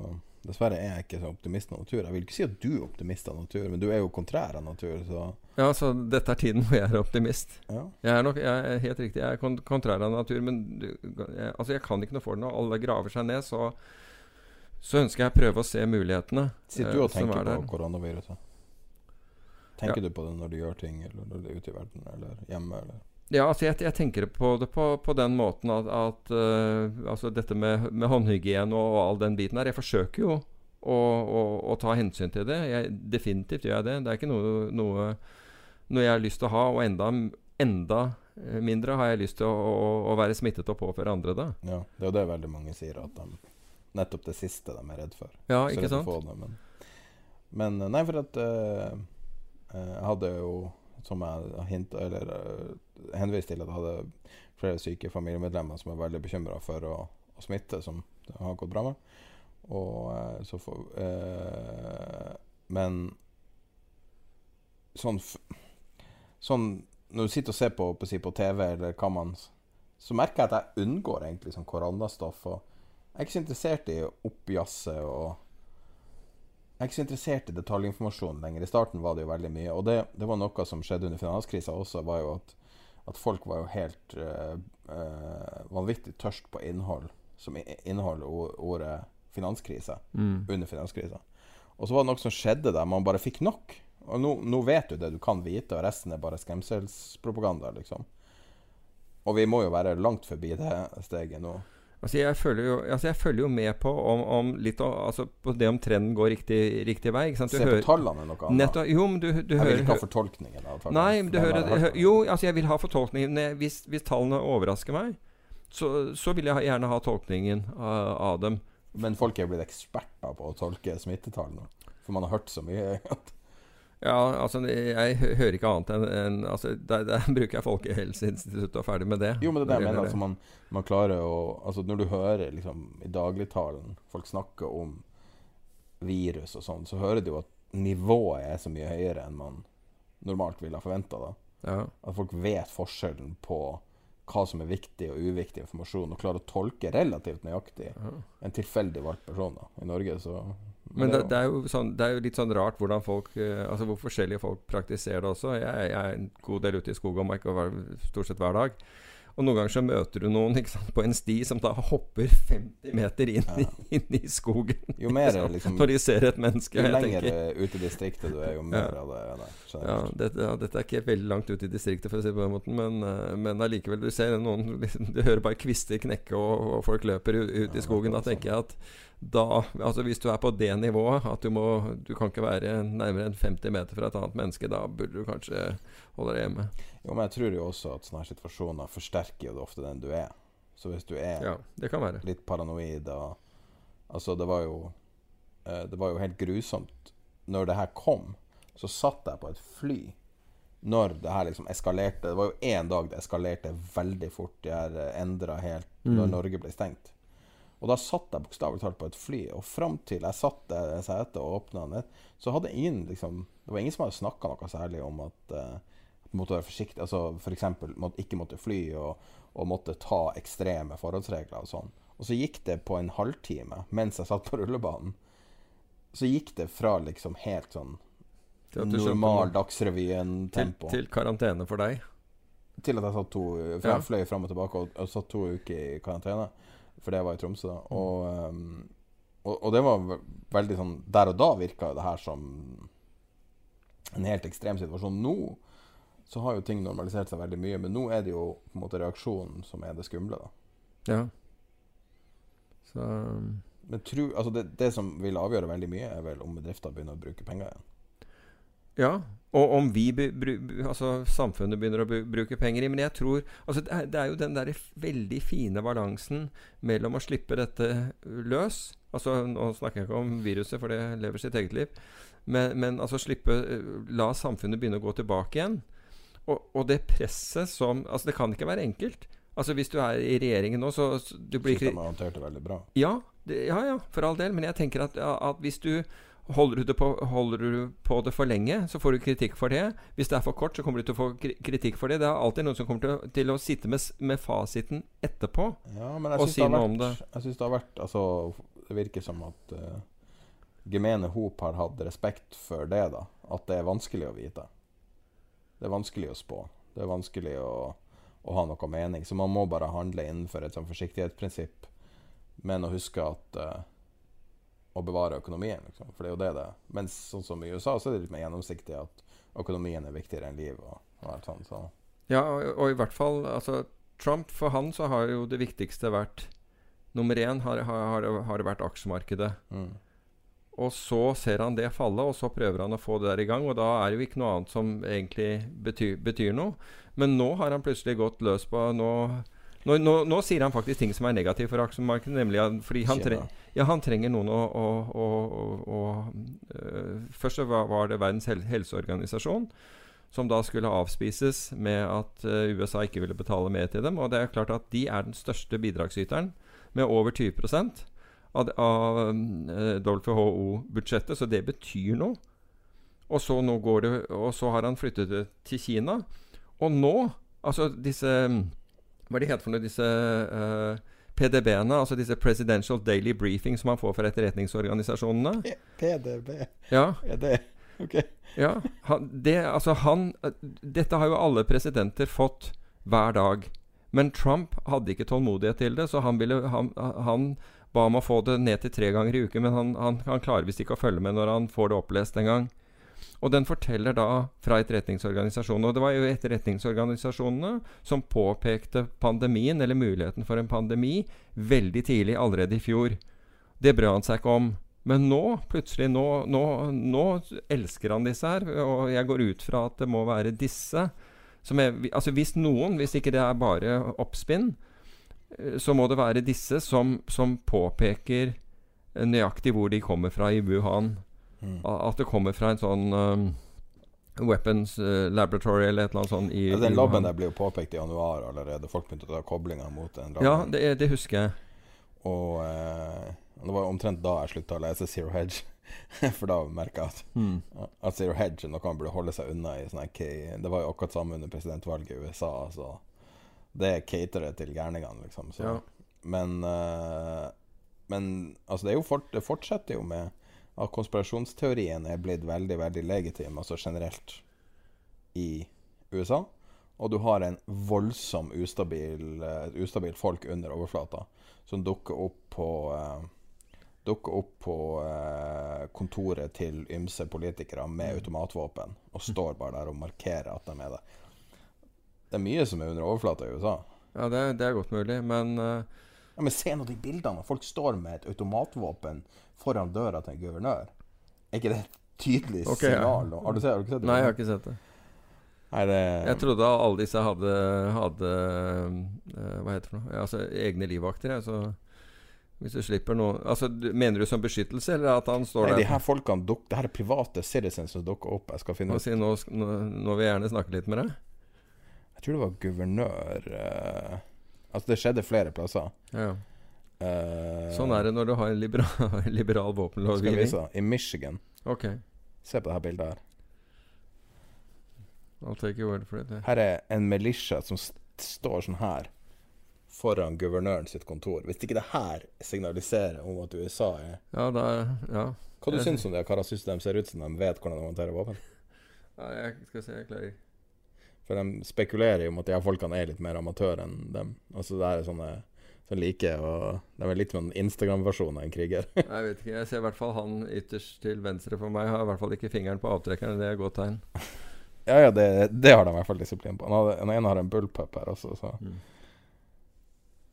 dessverre er jeg ikke så optimist av natur. Jeg vil ikke si at du er optimist av natur, men du er jo kontrær av natur, så Ja, så dette er tiden hvor jeg er optimist. ja. Jeg er nok jeg er helt riktig. Jeg er kon kontrær av natur, men jeg, altså jeg kan ikke noe for det. Når alle graver seg ned, så, så ønsker jeg å prøve å se mulighetene. Sitter du eh, og tenker er på koronaviruset? Tenker du på det når du gjør ting, eller når du er ute i verden, eller hjemme, eller Ja, altså jeg, jeg tenker på det på, på den måten at, at uh, Altså dette med, med håndhygiene og, all den biten her Jeg forsøker jo å, å, å ta hensyn til det. Jeg, definitivt gjør jeg det. Det er ikke noe, noe, noe jeg har lyst til å ha. Og enda, enda eh, mindre har jeg lyst til å, å, å være smittet og påføre andre det. Ja, det er jo det veldig mange sier, at de, nettopp det siste de er redd for. Ja, ikke sant? Det, men, men eh, nei, for at eh, Jeg hadde jo, som jeg hint, eller eh, henvist til, at jeg hadde flere syke familiemedlemmer som er veldig bekymra for å, å smitte, som det har gått bra med. Og eh, så for, eh, Men sånn Sånn når du sitter og ser på, på, på TV, eller hva man Så merker jeg at jeg unngår egentlig sånn koronastoff. Og jeg er ikke så interessert i å oppjazze og Jeg er ikke så interessert i detaljinformasjon lenger. I starten var det jo veldig mye. Og det, det var noe som skjedde under finanskrisa også, var jo at, at folk var jo helt eh, vanvittig tørst på innhold som inneholder ordet finanskrise. Mm. Under finanskrisa. Og så var det noe som skjedde der man bare fikk nok. Og nå, nå vet du det du kan vite, og resten er bare skremselspropaganda, liksom. Og vi må jo være langt forbi det steget nå. Altså jeg, følger jo, altså jeg følger jo med på om, om litt å- altså på det om trenden går riktig, riktig vei. Se på hører- tallene noe annet. Nettopp, jo, men du, du jeg vil ikke ha fortolkningen av tallene. Nei, du hører, bare har hørt hø- Jo, altså jeg vil ha fortolkningen. Hvis, hvis tallene overrasker meg, så, så vil jeg gjerne ha tolkningen av, av dem. Men folk er blitt eksperter på å tolke smittetall nå. For man har hørt så mye. Ja, altså jeg hører ikke annet enn en, altså, der, der bruker jeg Folkehelseinstituttet og ferdig med det. Jo, men det er mener jeg. Altså, man, man klarer å Altså, når du hører liksom i dagligtalen folk snakke om virus og sånn, så hører du jo at nivået er så mye høyere enn man normalt ville ha forventa. Ja. At folk vet forskjellen på hva som er viktig og uviktig informasjon, og klarer å tolke relativt nøyaktig en tilfeldig valgt person. da I Norge, så Men det, det, er jo sånn, det er jo litt sånn rart hvordan folk eh, Altså hvor forskjellige folk praktiserer det også. Jeg, jeg er en god del ute i skogen, og ikke stort sett hver dag. Og noen ganger så møter du noen sant, på en sti som da hopper 50 meter inn, i, inn i skogen. Jo mer det sant? liksom- Når de ser et menneske. Jo lenger ute i distriktet du er, jo mer Ja. av det det. Ja, dette, ja, dette er ikke veldig langt ute i distriktet, for å si det på den måten, men, eh, men allikevel. Du ser noen liksom, Du hører bare kvister knekke, og, og folk løper ut, ut i skogen. Da tenker jeg at da Altså hvis du er på det nivået, at du må Du kan ikke være nærmere enn 50 meter fra et annet menneske, da burde du kanskje holde jeg hjemme. Jo, men jeg tror jo også at sånne situasjoner forsterker jo ofte den du er. Så hvis du er Ja, det kan være. litt paranoid og Altså, det var jo eh, Det var jo helt grusomt Når det her kom, så satt jeg på et fly når det her liksom eskalerte. Det var jo én dag det eskalerte veldig fort. Det her endra helt når Mm. Norge ble stengt. Og da satt jeg bokstavelig talt på et fly, og fram til jeg satt der i setet og åpna ned, så hadde ingen liksom Det var ingen som hadde snakka noe særlig om at uh, måtte være forsiktig. Altså f.eks. Måtte, ikke måtte fly og, og måtte ta ekstreme forholdsregler og sånn. Og så gikk det på en halvtime mens jeg satt på rullebanen. Så gikk det fra liksom helt sånn normal Dagsrevyen-tempo til, til karantene for deg. Til at jeg satt to For Ja. jeg fløy fram og tilbake og, og satt to uker i karantene. For det var i Tromsø, da. Mm. Og, um, og, og det var veldig sånn Der og da virka det her som en helt ekstrem situasjon. Nå så har jo ting normalisert seg veldig mye. Men nå er det jo på en måte reaksjonen som er det skumle. da. Ja. Så Men tru, altså det, det som vil avgjøre veldig mye, er vel om bedrifter begynner å bruke penger igjen. Ja. Og om vi, altså samfunnet begynner å bruke penger i. Men jeg tror altså det, er, det er jo den der veldig fine balansen mellom å slippe dette løs Altså Nå snakker jeg ikke om viruset, for det lever sitt eget liv. Men, men altså slippe eh, La samfunnet begynne å gå tilbake igjen. Og, og det presset som Altså, det kan ikke være enkelt. Altså Hvis du er i regjeringen nå, så, så du blir ikke har håndtert det veldig bra. ja, det, ja, ja, for all del. Men jeg tenker at, at hvis du holder du, på, holder du på det for lenge, så får du kritikk for det. Hvis det er for kort, så kommer du til å få kritikk for det. Det er alltid noen som kommer til, å- til å sitte med, med fasiten etterpå. Ja, Og si noe om det. jeg synes det har vært Altså, det virker som at uh, gemene hop har hatt respekt for det, da. At det er vanskelig å vite. Det er vanskelig å spå. Det er vanskelig å, å ha noe mening. Så man må bare handle innenfor et sånn forsiktighetsprinsipp, men å huske at uh, Å bevare økonomien, liksom. For det er jo det det. Mens sånn som i USA, så er det litt mer gjennomsiktig at økonomien er viktigere enn liv og, og alt sånt. Så. Ja, og, og i hvert fall altså, Trump, for han så har jo det viktigste vært Nummer én har, har, har, har det vært aksjemarkedet. Mm. Og så ser han det falle, og så prøver han å få det der i gang. Og da er det jo ikke noe annet som egentlig betyr, betyr noe. Men nå har han plutselig gått løs på Nå, nå, nå, nå sier han faktisk ting som er negative for aksjemarkedet. Nemlig at, fordi han, tre, ja, han trenger noen å, å, å, å, øh, Først så var, det Verdens hel helseorganisasjon. Som da skulle avspises med at øh, USA ikke ville betale mer til dem. Og det er klart at de er den største bidragsyteren, med over 20 av, av eh, WHO-budsjettet, så det betyr noe. Og så, nå går det, og så har han flyttet det til Kina. Og nå, altså disse Hva er det heter for noe, disse uh, PDB-ene, altså disse Presidential Daily Briefing som man får fra etterretningsorganisasjonene. PDB, Ja, er det OK? ja han, det, altså han, dette har jo alle presidenter fått hver dag. Men Trump hadde ikke tålmodighet til det, så han, ville, han, han ba om å få det ned til tre ganger i uken. Men han, han, han klarer visst ikke å følge med når han får det opplest en gang. Og den forteller da fra etterretningsorganisasjonene. Og det var jo etterretningsorganisasjonene som påpekte pandemien, eller muligheten for en pandemi, veldig tidlig, allerede i fjor. Det brød han seg ikke om. Men nå, plutselig, nå, nå, nå elsker han disse her. Og jeg går ut fra at det må være disse er Altså hvis noen, hvis ikke det er bare oppspinn, så må det være disse som, som påpeker eh, nøyaktig hvor de kommer fra i Wuhan. Mm. At det kommer fra en sånn um, Weapons eh, Laboratory eller et eller annet sånt i, Ja, den laben labben der ble jo påpekt i januar allerede. Folk begynte å ta koblinger mot den. Ja, det, det husker jeg. Og eh, det var omtrent da jeg slutta å lese Zero Hedge. For da merka jeg at, Mm. at Zero Hedge er noe man burde holde seg unna i. Sånne, okay, det var jo akkurat samme under presidentvalget i USA. Så det caterer til gærningene, liksom. Så. Ja. Men, uh, men altså det, er jo fort, det fortsetter jo med at konspirasjonsteorien er blitt veldig, veldig legitim, altså generelt, i USA. Og du har en voldsom ustabil, uh, ustabil folk under overflata som dukker opp på uh, Dukker opp på eh, kontoret til ymse politikere med automatvåpen og står bare der og markerer at de er der. Det er mye som er under overflata i USA. Ja, det, det er godt mulig, men uh... Ja, men Se nå de bildene. Folk står med et automatvåpen foran døra til en guvernør. Er ikke det et tydelig okay, signal? Ja. Har, du sett, har du ikke sett det? Nei, jeg har ikke sett det. Nei, det Jeg trodde alle disse hadde, hadde eh, Hva heter det for noe? Altså egne livvakter. jeg, Så hvis du slipper noe altså, Mener du som beskyttelse, eller at han står Nei, de her folkene duk, Det her er private citizens som dukker opp. Jeg skal finne ut si, nå, nå, nå vil jeg gjerne snakke litt med deg? Jeg tror det var guvernør uh, Altså, det skjedde flere plasser. Ja. Uh, Sånn er det når du har en liberal, liberal Skal våpenlovgivning. vise I Michigan. Ok. Se på det her bildet her. I'll take your word for it. Her er en militia som st står sånn her foran guvernøren sitt kontor. Hvis ikke det her signaliserer om at USA er Ja, da Ja. Hva du syns om det? Hva syns de ser ut som de vet hvordan de håndterer våpen? ja jeg skal se, jeg klarer For de spekulerer jo om at de her folkene er litt mer amatører enn dem. Altså det er sånne som liker og De er litt som en Instagram-versjon av en kriger. Jeg vet ikke. Jeg ser i hvert fall han ytterst til venstre for meg. Har i hvert fall ikke fingeren på avtrekkeren. Det er et godt tegn. Ja, ja, det, det har de i hvert fall disiplin på. Han, hadde, han ene har en bullpup her også, så Mm.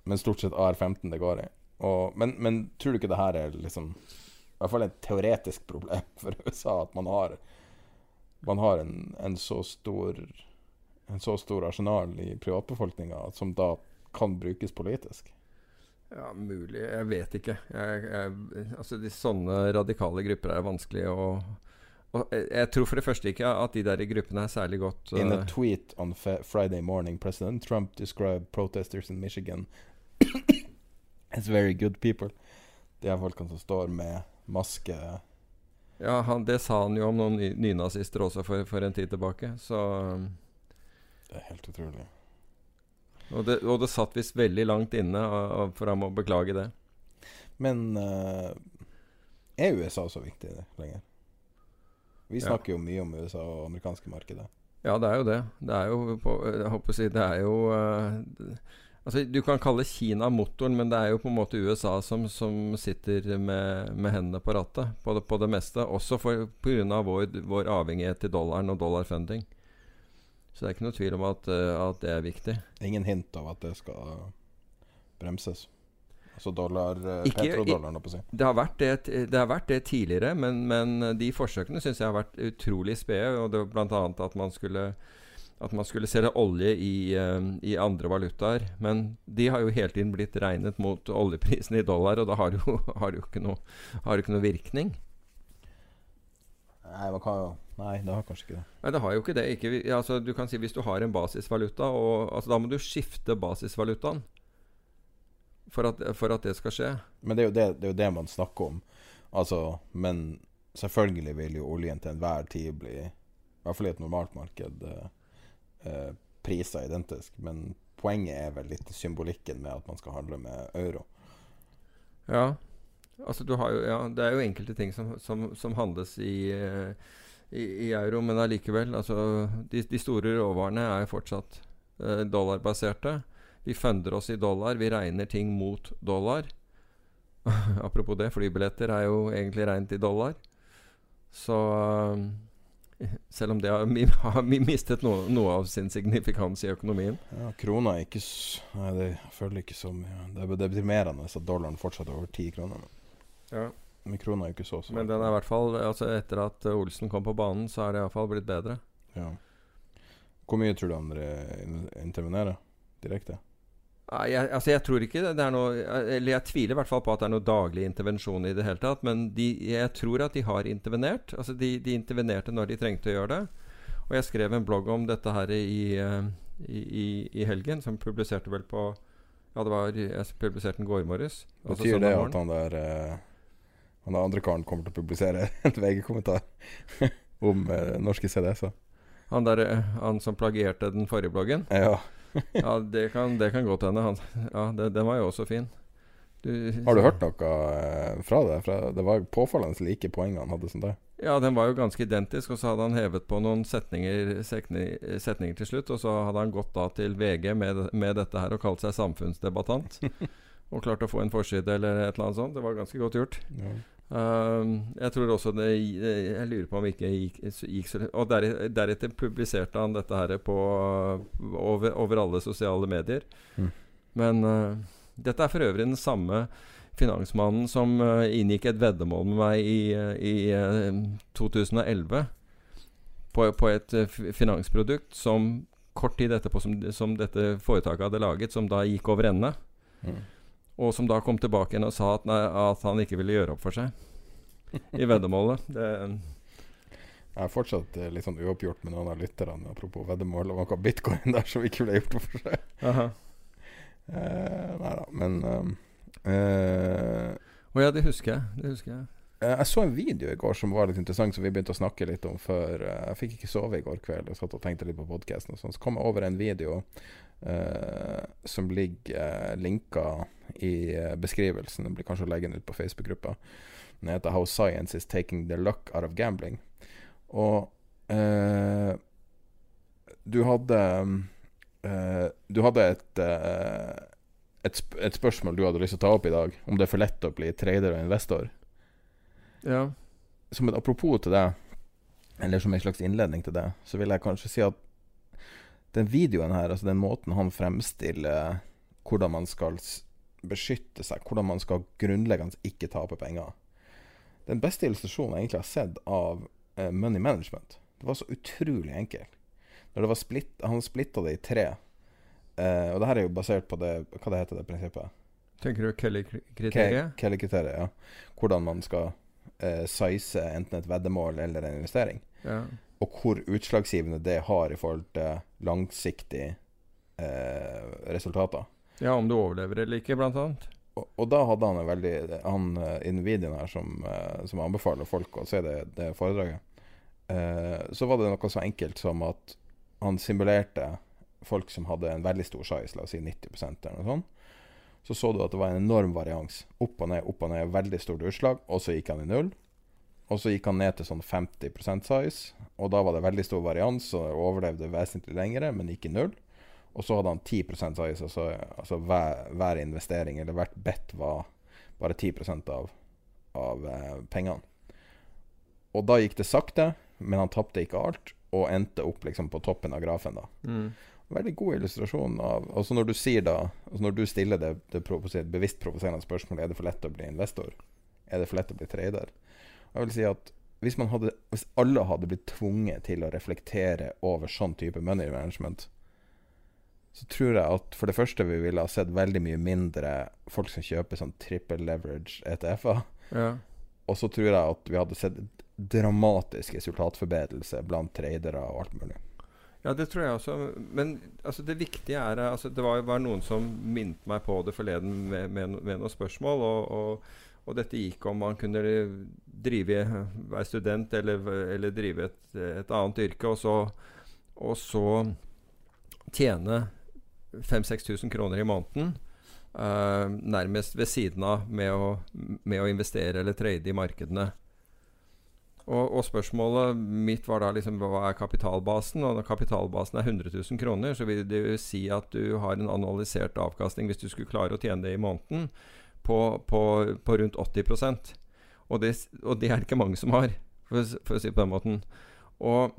Men stort sett AR-15 det går i. Og, men, men tror du ikke det her er liksom I hvert fall et teoretisk problem for USA, at man har Man har en, en så stor En så stor arsenal i privatbefolkninga som da kan brukes politisk? Ja, mulig. Jeg vet ikke. Jeg, jeg, altså, de, sånne radikale grupper er vanskelig å og jeg, jeg tror for det første ikke at de der gruppene er særlig godt In a eh, tweet on Friday morning, President Trump described protesters in Michigan as very good people. De er folkene som står med maske Ja, han, det sa han jo om noen ny, nynazister også for, for en tid tilbake. Så Det er helt utrolig. Og det, og det satt visst veldig langt inne for jeg å beklage det. Men uh, er USA så viktig lenger? Vi Ja. snakker jo mye om USA og amerikanske markedet. Ja, det er jo det. Det er jo på, Jeg håper å si Det er jo uh, Altså, Du kan kalle Kina motoren, men det er jo på en måte USA som, som sitter med, med hendene på rattet på det, på det meste. Også pga. Vår, vår avhengighet til dollaren og dollarfunding. Så det er ikke noe tvil om at, eh, at det er viktig. Ingen hint av at det skal bremses. Altså dollar eh, Ikke- Petrodollaren, holdt på å si. Det har vært det, det, har vært det tidligere, men, men de forsøkene syns jeg har vært utrolig spede. Og det var bl.a. at man skulle at man skulle selge olje i, eh, i andre valutaer. Men de har jo hele tiden blitt regnet mot oljeprisen i dollar, og da har det jo, har det jo ikke, noe, har det ikke noe virkning. Nei, man kan jo Nei, det har kanskje ikke det. Nei, det har jo ikke det. Ikke, altså, du kan si Hvis du har en basisvaluta, og, altså, da må du skifte basisvalutaen for at, for at det skal skje. Men det er, det, det er jo det man snakker om. Altså, men selvfølgelig vil jo oljen til enhver tid bli, i hvert fall i et normalt marked, eh, eh, priser identisk. Men poenget er vel litt symbolikken med at man skal handle med euro. Ja. Altså, du har jo, ja, det er jo enkelte ting som, som, som handles i, eh, i, i euro, men allikevel. Altså, de, de store råvarene er jo fortsatt eh, dollarbaserte. Vi funder oss i dollar. Vi regner ting mot dollar. Apropos det, flybilletter er jo egentlig regnet i dollar. Så eh, selv om det har, har mistet noe, noe av sin signifikans i økonomien. Ja, krona er ikke Nei, det jeg føler ikke så mye. Det er er deprimerende at dollaren fortsatt er over ti kroner. Ja. Men er jo ikke så svak. Men den er i hvert fall altså Etter at Olsen kom på banen, så er det iallfall blitt bedre. Ja. Hvor mye tror du andre in- intervenerer direkte? Nei, jeg, altså jeg tror ikke det, er noe Eller jeg tviler i hvert fall på at det er noe daglig intervensjon i det hele tatt. Men de, jeg tror at de har intervenert. Altså de, de intervenerte når de trengte å gjøre det. Og jeg skrev en blogg om dette her i, eh, i, i, i helgen, som publiserte vel på Ja, det var Jeg publiserte den i går morges. altså Betyr det at han der eh, Han andre karen kommer til å publisere en VG-kommentar om eh, norske CDS-er? Han, der, eh, han som plagierte den forrige bloggen? Ja. ja, det kan, det kan godt hende. Ja, det, den var jo også fin. Du, Har du hørt noe eh, fra det? Fra, det var påfallende like poeng han hadde som deg. Ja, den var jo ganske identisk, og så hadde han hevet på noen setninger, setninger, setninger til slutt. Og så hadde han gått da til VG med, med dette her og kalt seg samfunnsdebattant. og klart å få en forside eller et eller annet sånt. Det var ganske godt gjort. Ja. Um, jeg tror også det Jeg lurer på om ikke gikk, gikk så Og der, deretter publiserte han dette her på over, over alle sosiale medier. Mm. Men uh, dette er for øvrig den samme finansmannen som uh, inngikk et veddemål med meg i, i uh, 2011 på, på et uh, finansprodukt som kort tid etterpå som, som dette foretaket hadde laget, som da gikk over ende. Mm. Og som da kom tilbake igjen og sa at, nei, at han ikke ville gjøre opp for seg i veddemålet. Det, Jeg er fortsatt eh, litt sånn uoppgjort med noen av lytterne apropos veddemål og noe bitcoin der som ikke ble gjort opp for seg. aha. Eh, nei da, men um, eh, Å ja, det husker jeg. Det husker jeg. Eh, Jeg så en video i går som var litt interessant, som vi begynte å snakke litt om før. eh, Jeg fikk ikke sove i går kveld og satt og tenkte litt på podkasten. Så kom jeg over en video eh, som ligger eh, linka i eh, beskrivelsen. Det blir kanskje å legge den ut på Facebook-gruppa. Den heter 'How Science Is Taking the Luck Out of Gambling'. Og eh, du hadde eh, Du hadde et et, sp et spørsmål du hadde lyst til å ta opp i dag, om det er for lett å bli trader og investor Ja. som et apropos til det eller som en slags innledning til det, så vil jeg kanskje si at den videoen her, altså den måten han fremstiller hvordan man skal beskytte seg, hvordan man skal grunnleggende ikke tape penger Den beste illustrasjonen jeg egentlig har sett av uh, money management. Det var så utrolig enkelt. Når det var splitt, Han splitta det i tre. Uh, og det her er jo basert på det Hva det heter det prinsippet? Tenker du Kelly-kriteriet? Kelly-kriteriet, ja. Hvordan man skal uh, size enten et veddemål eller en investering. Ja. Og hvor utslagsgivende det har i forhold til langsiktige eh, resultater. Ja, om du overlever eller ikke, blant annet. Og, og da hadde han en veldig Han innen videoen her som, som anbefaler folk å se det, det foredraget, så var det noe så enkelt som at han simulerte folk som hadde en veldig stor size, la oss si 90% eller noe sånt så så du at det var en enorm varians. Opp og ned, opp og ned, veldig stort utslag. Og så gikk han i null. Og så gikk han ned til sånn 50% size, og da var det veldig stor varians, og overlevde vesentlig lengre, men ikke i null. Og så hadde han 10% size, altså, altså hver, hver, investering eller hvert bet var bare 10% av, av eh, pengene. Og da gikk det sakte, men han tapte ikke alt, og endte opp liksom på toppen av grafen. da. Mm veldig god illustrasjon av Altså når du sier da altså Når du stiller det, det bevisst provoserende spørsmålet Er det for lett å bli investor. Er det for lett å bli trader? Jeg vil si at hvis, man hadde, hvis alle hadde blitt tvunget til å reflektere over sånn type money management, så tror jeg at for det første vi ville ha sett veldig mye mindre folk som kjøper sånn triple leverage ETF-er. Ja. Og så tror jeg at vi hadde sett dramatisk resultatforbedrelse blant tradere og alt mulig. Ja, det tror jeg også. Men altså, det viktige er altså, Det var, var, noen som minnet meg på det forleden med, med, med noen spørsmål. Og, og, og, dette gikk om man kunne drive, være student eller, eller drive et, et, annet yrke, og så, og så tjene 5000-6000 kroner i måneden. Uh, nærmest ved siden av med å, med å investere eller trade i markedene. Og, og, spørsmålet mitt var da liksom hva er kapitalbasen? Og når kapitalbasen er 100 000 kroner, så vil det jo si at du har en analysert avkastning hvis du skulle klare å tjene det i måneden, på, på, på rundt 80% og det, og det er det ikke mange som har, for, for å si det på den måten. Og,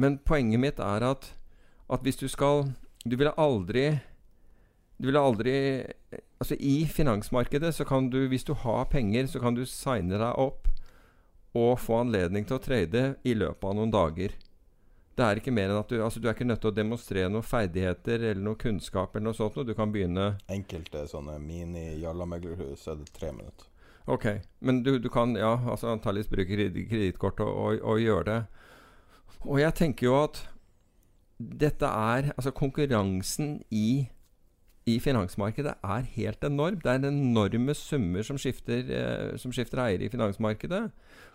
men poenget mitt er at, at hvis du skal Du ville aldri du vil aldri Altså, i finansmarkedet så kan du, hvis du har penger, så kan du signe deg opp og få anledning til å trade i løpet av noen dager. Det er ikke mer enn at du, altså du er ikke nødt til å demonstrere noen ferdigheter eller noe kunnskap. eller noe sånt, og Du kan begynne Enkelte sånne mini-jallameglerhus er det tre minutter. Ok, men du, du kan ja, altså antakeligvis bruke kredittkort og, og, og gjøre det. Og jeg tenker jo at dette er Altså konkurransen i i finansmarkedet er helt enorm. Det er enorme summer som skifter, eh, som skifter eiere i finansmarkedet.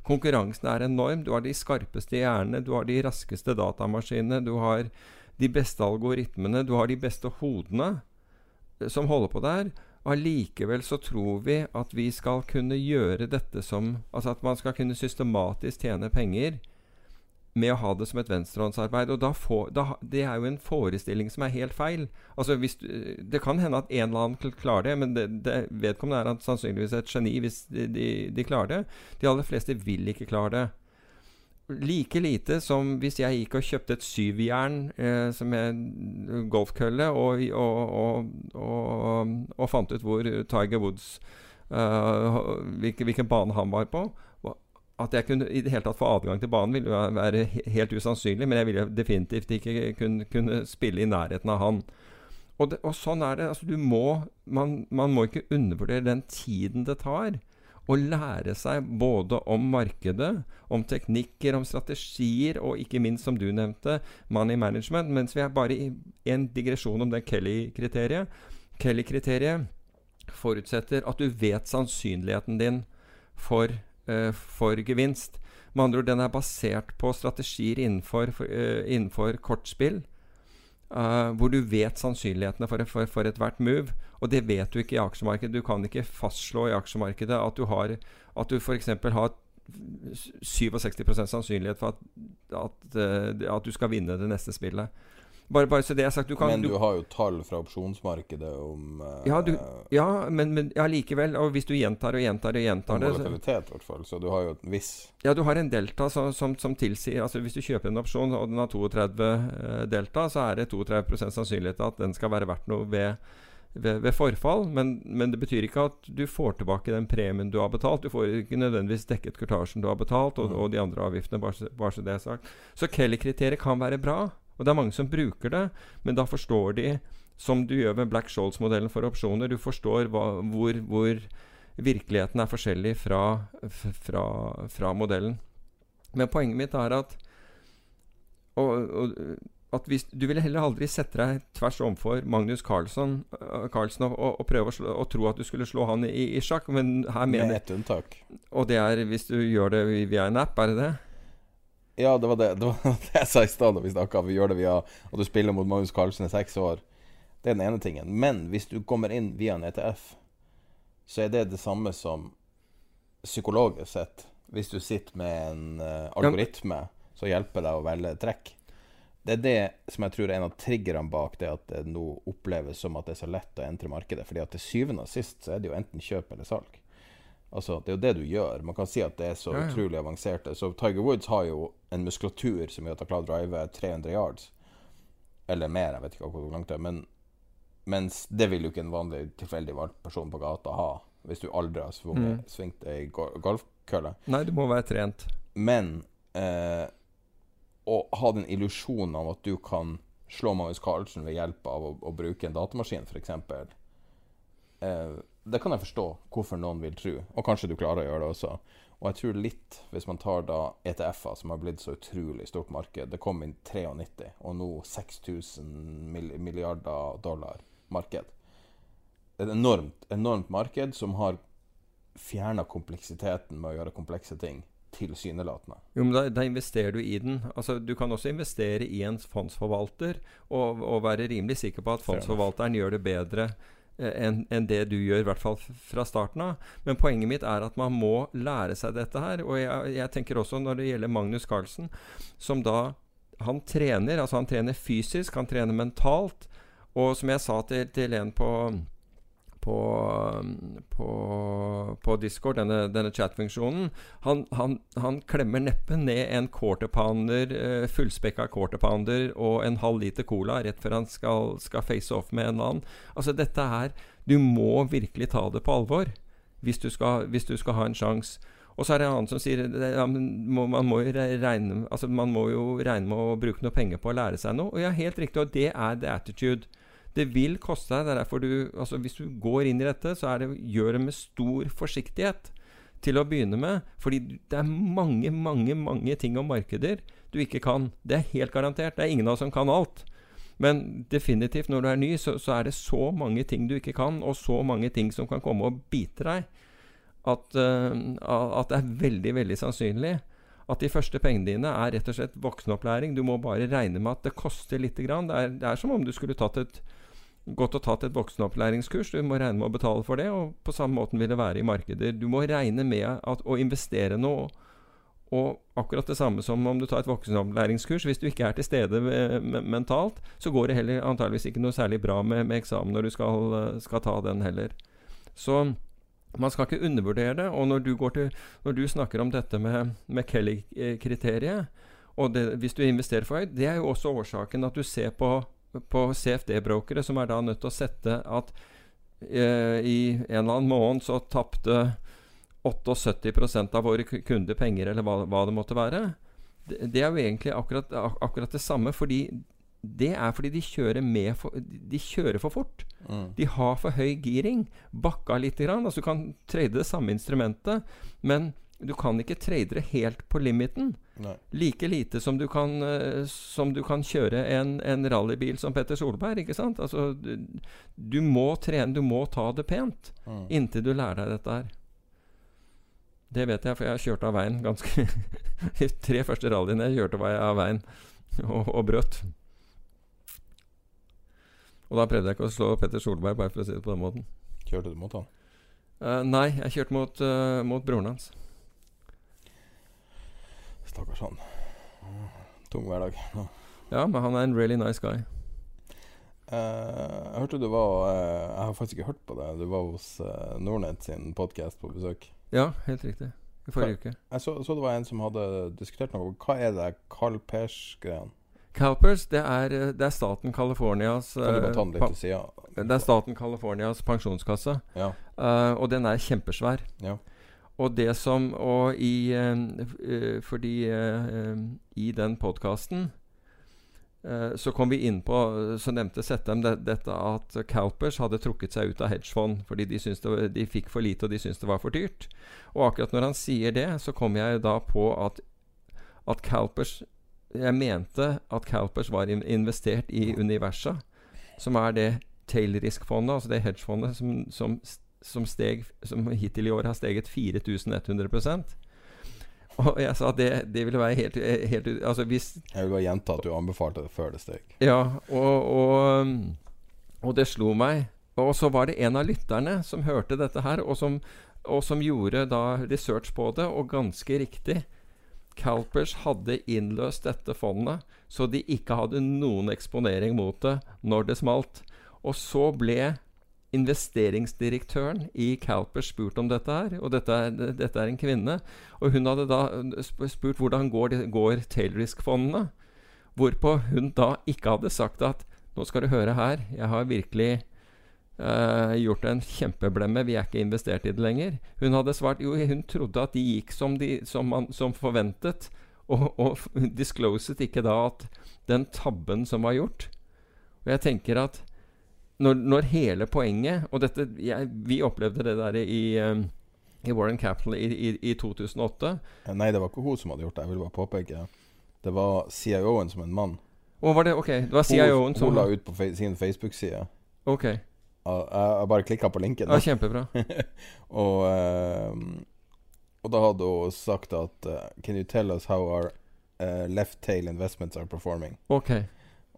Konkurransen er enorm. Du har de skarpeste hjernene, du har de raskeste datamaskinene, du har de beste algoritmene, du har de beste hodene eh, som holder på der. Allikevel så tror vi at vi skal kunne gjøre dette som Altså at man skal kunne systematisk tjene penger med å ha det som et venstrehåndsarbeid. Og da får, da, Det er jo en forestilling som er helt feil. Altså hvis, Det kan hende at en eller annen klarer det, men det, det, vedkommende er sannsynligvis et geni hvis de, de, de, klarer det. De aller fleste vil ikke klare det. Like lite som hvis jeg gikk og kjøpte et syvjern eh, som en golfkølle, og, og, og, og, fant ut hvor Tiger Woods uh, hvilken, hvilken bane han var på at jeg kunne i det hele tatt få adgang til banen, ville være helt usannsynlig. Men jeg ville definitivt ikke kunne, kunne spille i nærheten av han. Og, det, og sånn er det. Altså, du må, man, man, må ikke undervurdere den tiden det tar å lære seg både om markedet, om teknikker, om strategier, og ikke minst, som du nevnte, money management. Mens vi er bare i en digresjon om det Kelly-kriteriet. Kelly-kriteriet forutsetter at du vet sannsynligheten din for for gevinst. Med andre ord, den er basert på strategier innenfor, for, uh, innenfor kortspill. Uh, hvor du vet sannsynlighetene for, for, for ethvert move. Og det vet du ikke i aksjemarkedet. Du kan ikke fastslå i aksjemarkedet at du har At du f.eks. har 67% sannsynlighet for at, at, at, du skal vinne det neste spillet. Bare, bare så det er sagt du kan, Men du, har jo tall fra opsjonsmarkedet om uh, Ja, du, ja men, men ja, likevel. Og hvis du gjentar og gjentar og gjentar det Volatilitet, i hvert fall. Så du har jo en viss Ja, du har en delta som, som, som tilsier Altså Hvis du kjøper en opsjon og den har 32 uh, delta, så er det 32% sannsynlighet at den skal være verdt noe ved ved, ved, forfall, men, men, det betyr ikke at du får tilbake den premien du har betalt. Du får ikke nødvendigvis dekket kurtasjen du har betalt, og, mm. og de andre avgiftene, bare, bare så det er sagt. Så Kelly-kriteriet kan være bra, og det er mange som bruker det, men da forstår de, som du gjør med Black Scholes-modellen for opsjoner, du forstår hva, hvor, hvor, virkeligheten er forskjellig fra, fra, fra, modellen. Men poenget mitt er at og, og, at hvis, Du ville heller aldri sette deg tvers overfor Magnus Carlsen, uh, Carlsen og, og, prøve å, slå, og tro at du skulle slå han i, i sjakk, men her mener Med ett unntak. Og det er hvis du gjør det via en app, er det det? Ja, det var det, det, var det jeg sa i stad da vi snakka. Vi gjør det via Og du spiller mot Magnus Carlsen i seks år. Det er den ene tingen. Men hvis du kommer inn via en ETF, så er det det samme som psykologisk sett. Hvis du sitter med en uh, algoritme som hjelper deg å velge trekk. Det er det som jeg tror er en av triggerne bak det at det nå oppleves som at det er så lett å entre markedet. Fordi at til syvende og sist så er det jo enten kjøp eller salg. Altså, det er jo det du gjør. Man kan si at det er så ja, utrolig avanserte. Så Tiger Woods har jo en muskulatur som gjør at han klarer å drive 300 yards. Eller mer, jeg vet ikke hvor langt det er. Men, mens det vil jo ikke en vanlig tilfeldig valgt person på gata ha. Hvis du aldri har svunget, mm. svingt ei golfkølle. Nei, du må være trent. Men eh, å ha den illusjonen av at du kan slå Magnus Carlsen ved hjelp av å, å bruke en datamaskin, f.eks. Eh, det kan jeg forstå hvorfor noen vil tro, og kanskje du klarer å gjøre det også. Og jeg tror litt, hvis man tar da ETF-er, som har blitt så utrolig stort marked Det kom inn 93, og nå 6000 milliarder dollar marked. Et enormt, enormt marked som har fjerna kompleksiteten med å gjøre komplekse ting tilsynelatende. Jo, men da, da, investerer du i den. Altså, du kan også investere i en fondsforvalter og, og være rimelig sikker på at fondsforvalteren gjør det bedre enn en det du gjør, i hvert fall fra starten av. Men poenget mitt er at man må lære seg dette her. Og jeg, jeg tenker også når det gjelder Magnus Carlsen, som da Han trener, altså han trener fysisk, han trener mentalt. Og som jeg sa til, til en på på, på, på Discord, denne, denne chat-funksjonen. Han, han, han, klemmer neppe ned en quarter pounder, uh, fullspekka quarter og en halv liter cola rett før han skal, skal face off med en annen. Altså dette her Du må virkelig ta det på alvor hvis du skal, hvis du skal ha en sjanse. Og så er det en annen som sier ja, man, må altså man må jo regne med å bruke noe penger på å lære seg noe. Og ja, helt riktig, og det er the attitude. Det vil koste deg. Det er derfor du altså Hvis du går inn i dette, så det, gjør det med stor forsiktighet til å begynne med. Fordi det er mange, mange, mange ting om markeder du ikke kan. Det er helt garantert. Det er ingen av oss som kan alt. Men definitivt, når du er ny, så, så, er det så mange ting du ikke kan, og så mange ting som kan komme og bite deg, at, uh, at det er veldig, veldig sannsynlig at de første pengene dine er rett og slett voksenopplæring. Du må bare regne med at det koster lite grann. Det er, det er som om du skulle tatt et godt å tatt et voksenopplæringskurs. Du må regne med å betale for det, og på samme måten vil det være i markeder. Du må regne med at, å investere noe. Og akkurat det samme som om du tar et voksenopplæringskurs. Hvis du ikke er til stede mentalt, så går det heller antageligvis ikke noe særlig bra med, med eksamen når du skal, skal, ta den heller. Så man skal ikke undervurdere det. Og når du, til, når du snakker om dette med, med Kelly-kriteriet, og det, hvis du investerer for høyt, det er jo også årsaken at du ser på på CFD-brokere som er da nødt til å sette at eh, i en eller annen måned så tapte 78 av våre kunder penger, eller hva, hva det måtte være. Det, det, er jo egentlig akkurat, akkurat, det samme, fordi det er fordi de kjører, for, de kjører for fort. Mm. De har for høy giring. Bakka litt. Grann. Altså, du kan trade det samme instrumentet, men du kan ikke trade det helt på limiten. Nei. Like lite som du kan, uh, som du kan kjøre en, en, rallybil som Petter Solberg. ikke sant? Altså, du, du, må trene, du må ta det pent mm. inntil du lærer deg dette her. Det vet jeg, for jeg har kjørt av veien ganske De tre første rallyene jeg kjørte, var jeg av veien og, og brøt. Og da prøvde jeg ikke å slå Petter Solberg, bare for å si det på den måten. Kjørte du mot han? Uh, nei, jeg kjørte mot, uh, mot broren hans. Stakkars han. Tung hverdag. Ja, men han er en really nice guy. Uh, jeg hørte du var uh, Jeg har faktisk ikke hørt på det. Du var hos uh, Nordnett sin podkast på besøk. Ja, helt riktig. I forrige uke. Jeg så, så det var en som hadde diskutert noe. Hva er det Carl Pers-greien? CalPERS, det er, eh, det er staten Californias eh? Det er staten Californias pensjonskasse. Ja. Eh, og den er kjempesvær. Ja. Og det som Og i eh, eh, Fordi eh, eh, i den podkasten så kom vi inn på Så nevnte Settem det, dette at CalPERS hadde trukket seg ut av hedgefond fordi de, det de fikk for lite og de syntes det var for dyrt. Og akkurat når han sier det, så kom jeg da på at, at CalPERS Jeg mente at CalPERS var in investert i Universa, som er det tailrisk-fondet, altså det hedgefondet som, som, som, steg, som hittil i år har steget 4100% Og jeg sa at det, det ville være helt, helt Altså hvis Jeg vil bare gjenta at du anbefalte det før det steg. Ja, og, og, og det slo meg. Og så var det en av lytterne som hørte dette her, og som, og som gjorde da research på det, og ganske riktig. CalPERS hadde innløst dette fondet, så de ikke hadde noen eksponering mot det når det smalt. Og så ble investeringsdirektøren i Calper spurt om dette her, og dette er, dette er en kvinne. Og hun hadde da spurt hvordan går, går tailrisk-fondene. Hvorpå hun da ikke hadde sagt at nå skal du høre her, jeg har virkelig uh, gjort en kjempeblemme, vi er ikke investert i det lenger. Hun hadde svart jo, hun trodde at de gikk som, de, som, man, som forventet, og, og discloset ikke da at den tabben som var gjort Og jeg tenker at når, når hele poenget Og dette, jeg, vi opplevde det der i, eh, i Warren Capital i, i, i 2008. Eh, Nei, det var ikke hun som hadde gjort det. Jeg vil bare påpeke. Det var CIO-en som en mann. Å, var det ok, det var CIO-en som hun la ut på fe sin Facebook-side. Ok, Jeg, jeg bare klikka på linken. ja, kjempebra. og, uh, og da hadde hun sagt at uh, Can you tell us how our uh, left tail investments are performing? Ok.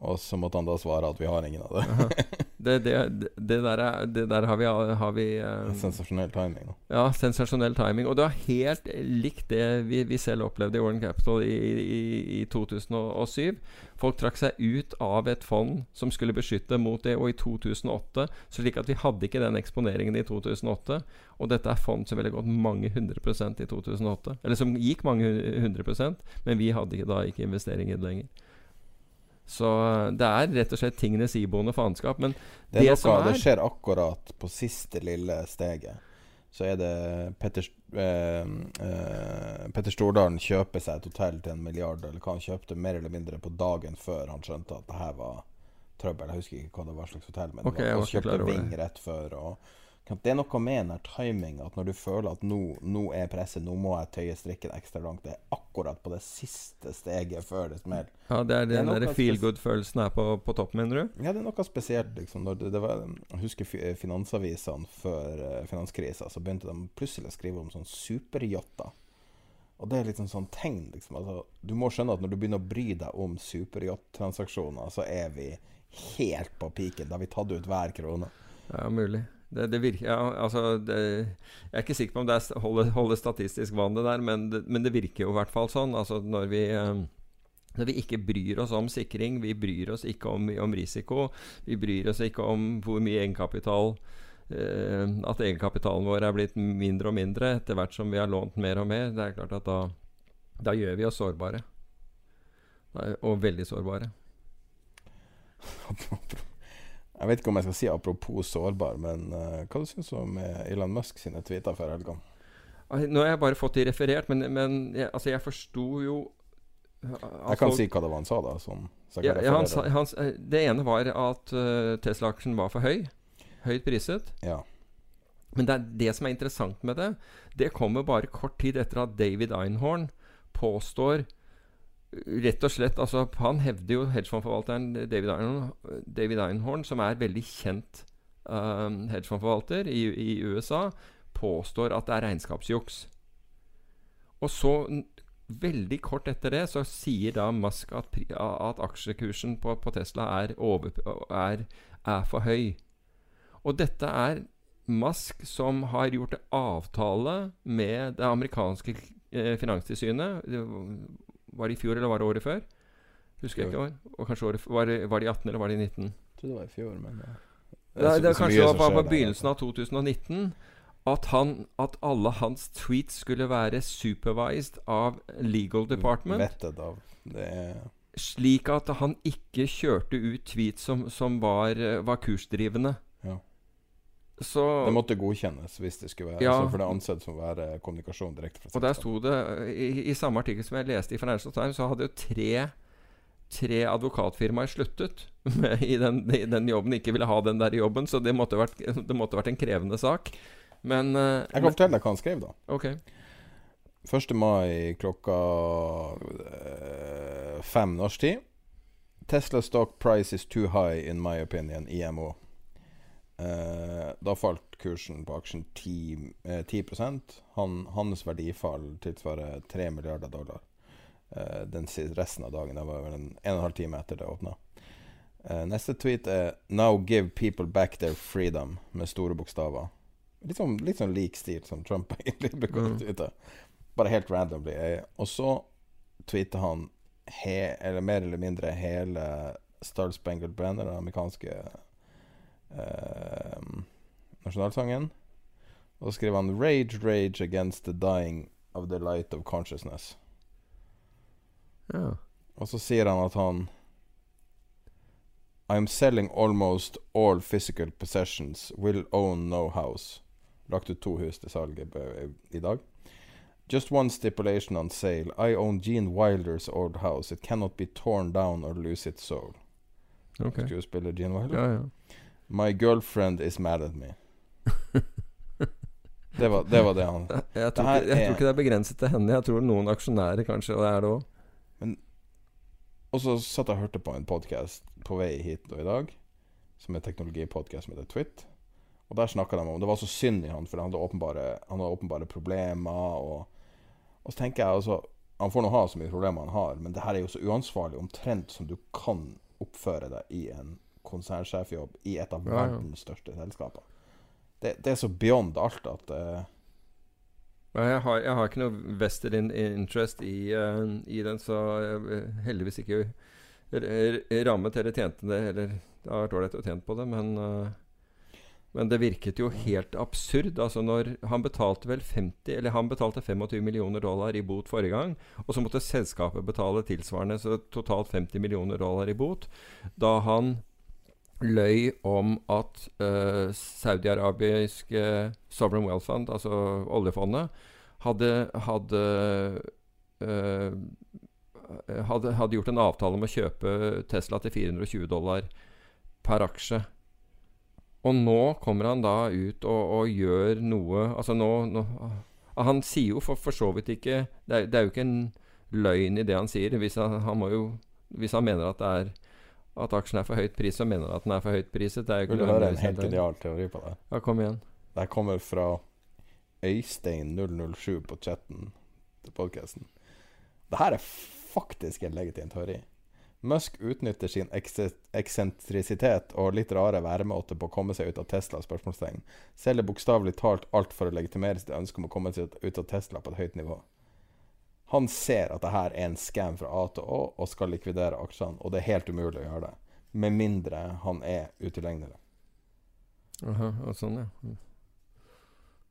Og så måtte han da svare at vi har ingen av det. Det, det, der, er, det der har vi, har vi eh, Sensasjonell timing. Da. Ja, sensasjonell timing. Og det var helt likt det vi, vi selv opplevde i Warren Capital i, i, i 2007. Folk trakk seg ut av et fond som skulle beskytte mot det, og i 2008 Slik at vi hadde ikke den eksponeringen i 2008. Og dette er fond som ville gått mange hundre prosent i 2008. Eller som gikk mange hundre prosent, men vi hadde da ikke investering i det lenger. Så eh, det er rett og slett tingenes iboende faenskap. Men Det, er Det som er- det skjer akkurat på siste lille steget. Så er det Petter, eh, eh, Petter Stordalen kjøper seg et hotell til en milliard, eller hva han kjøpte, mer eller mindre på dagen før han skjønte at det her var trøbbel. Jeg husker ikke hva det var slags hotell, men okay, var, klar kjøpte. Ving rett før. Og, det er noe med den her timing at når du føler at nå, nå er presset, nå må jeg tøye strikken ekstra langt, det er akkurat på det siste steget før det smeller. ja, det er den der feel good-følelsen her på, på toppen, mener du? Ja, det er noe spesielt. liksom det, det var, Jeg husker finansavisene før uh, finanskrisa. Så begynte de plutselig å skrive om sånn superyachter. Og det er sånn, sånn tegn. liksom altså, Du må skjønne at når du begynner å bry deg om superyacht-transaksjoner, så er vi helt på piken. Da har vi tatt ut hver krone. Ja, mulig. Det, det virker ja, altså det, Jeg er ikke sikker på om det er, holder, holder statistisk vann, det der, men det, men det virker jo i hvert fall sånn. Altså når vi eh, når vi ikke bryr oss om sikring, vi bryr oss ikke om, om risiko, vi bryr oss ikke om hvor mye egenkapital eh, At egenkapitalen vår er blitt mindre og mindre etter hvert som vi har lånt mer og mer. Det er klart at da, da gjør vi oss sårbare. Og veldig sårbare. Jeg vet ikke om jeg skal si apropos sårbar, men uh, hva du syns du om eh, Elon Musk sine tweeter før helga? Nå har jeg bare fått de referert, men, men jeg, altså jeg forsto jo Jeg kan si hva det var han sa, da. Som, ja, han, sa- han, Det ene var at uh, Tesla-aksjen var for høy. Høyt priset. Ja. Men det, det som er interessant med det, det kommer bare kort tid etter at David Einhorn påstår Rett og slett altså, Han hevder jo, hedgefondforvalteren David Einhorn, David Einhorn som er veldig kjent um, hedgefondforvalter i, i USA, påstår at det er regnskapsjuks. Og så, veldig kort etter det, så sier da Musk at, at aksjekursen på, på Tesla er, over, er, er for høy. Og dette er Musk som har gjort avtale med det amerikanske eh, finanstilsynet. Var det i fjor eller var det året før? Husker jeg ikke år. Og kanskje året, var, det, var det i 18 eller var det i 19? Jeg tror det var i fjor, men ja. Det, det, det kanskje var på, på begynnelsen av 2019 at, han, at alle hans tweets skulle være supervised av legal department. Vettet av Det Slik at han ikke kjørte ut tweets som, som var, eh, var kursdrivende. Så Det måtte godkjennes hvis det skulle være Ja. altså, For det er ansett som å være kommunikasjon direkte fra Og der selskapet. sto det i, I samme artikkel som jeg leste i Financial Times, så hadde jo tre Tre advokatfirmaer sluttet med, i, den, i den jobben. Ikke ville ha den der jobben, så det måtte vært, det måtte vært en krevende sak. Men eh, Jeg kan fortelle deg hva han skrev, da. Okay. 1. mai klokka eh, fem norsk tid. Tesla stock price is too high in my opinion, IMO. Eh, da falt kursen på aksjen 10, eh, 10 Han, Hans verdifall tilsvarer 3 milliarder dollar. Eh, den resten av dagen. Det var vel en, en og en halv time etter det åpna. Eh, neste tweet er 'Now give people back their freedom', med store bokstaver. Litt sånn, litt sånn lik stil som Trump egentlig å Mm. tweete. Bare helt randomly. Eh, Og så tweeter han he, eller mer eller mindre hele Star Spangled Banner, den amerikanske eh, nasjonalsangen. Og så skriver han 'Rage, rage against the dying of the light of consciousness'. Ja. Og så sier han at han I'm selling almost all physical possessions. Will own no house. Lagt ut to hus til salg i, i dag. Just one stipulation on sale. I own Gene Wilders old house. It cannot be torn down or lose its soul. Okay. Skuespiller Gene Wilder. Ja, ja. My girlfriend is mad at me. Det var det, var det han Jeg, tror Det ikke, jeg er- tror ikke det er begrenset til henne. Jeg tror noen aksjonærer kanskje, og det er det òg. Og så satt jeg og hørte på en podkast på vei hit og i dag, som er teknologipodkast som heter Twit. Og der snakka de om Det var så synd i han, for han hadde åpenbare, han hadde åpenbare problemer. Og, og så tenker jeg altså Han får nå ha så mye problemer han har, men det her er jo så uansvarlig omtrent som du kan oppføre deg i en konsernsjefjobb i et av Ja, ja. verdens største selskaper. Det, det er så beyond alt at uh... Jeg, har, jeg har ikke noe vested in, interest i, uh, i den, så jeg eh, heldigvis ikke rammet eller tjente det. Eller det har vært ålreit å tjene på det, men uh Men det virket jo helt absurd. Altså når Han betalte vel 50 Eller han betalte 25 millioner dollar i bot forrige gang. Og så måtte selskapet betale tilsvarende, så totalt 50 millioner dollar i bot. Da han løy om at uh, saudi-arabiske Sovereign Wealth Fund, altså oljefondet, hadde, hadde, uh, hadde, hadde gjort en avtale om å kjøpe Tesla til 420 dollar per aksje. Og nå kommer han da ut og, og gjør noe Altså nå, nå Han sier jo for, for så vidt ikke det er, det er jo ikke en løgn i det han sier. Hvis han, han jo Hvis han mener at det er at aksjen er for høyt pris, og mener at den er for høyt priset. Det er jo Vil ikke du høre en helt ideal teori på det? Ja, kom igjen. Det kommer fra Øystein007 på chatten til podkasten. Det her er faktisk en legitim teori. Musk utnytter sin eksentrisitet og litt rare væremåte på å komme seg ut av Tesla. spørsmålstegn. Selger bokstavelig talt alt for å legitimere sitt ønske om å komme seg ut av Tesla på et høyt nivå. Han ser at det her er en scam fra A til Å og skal likvidere aksjene, og det er helt umulig å gjøre det. Med mindre han er utilgjengelig. Aha, og sånn, ja. Mm.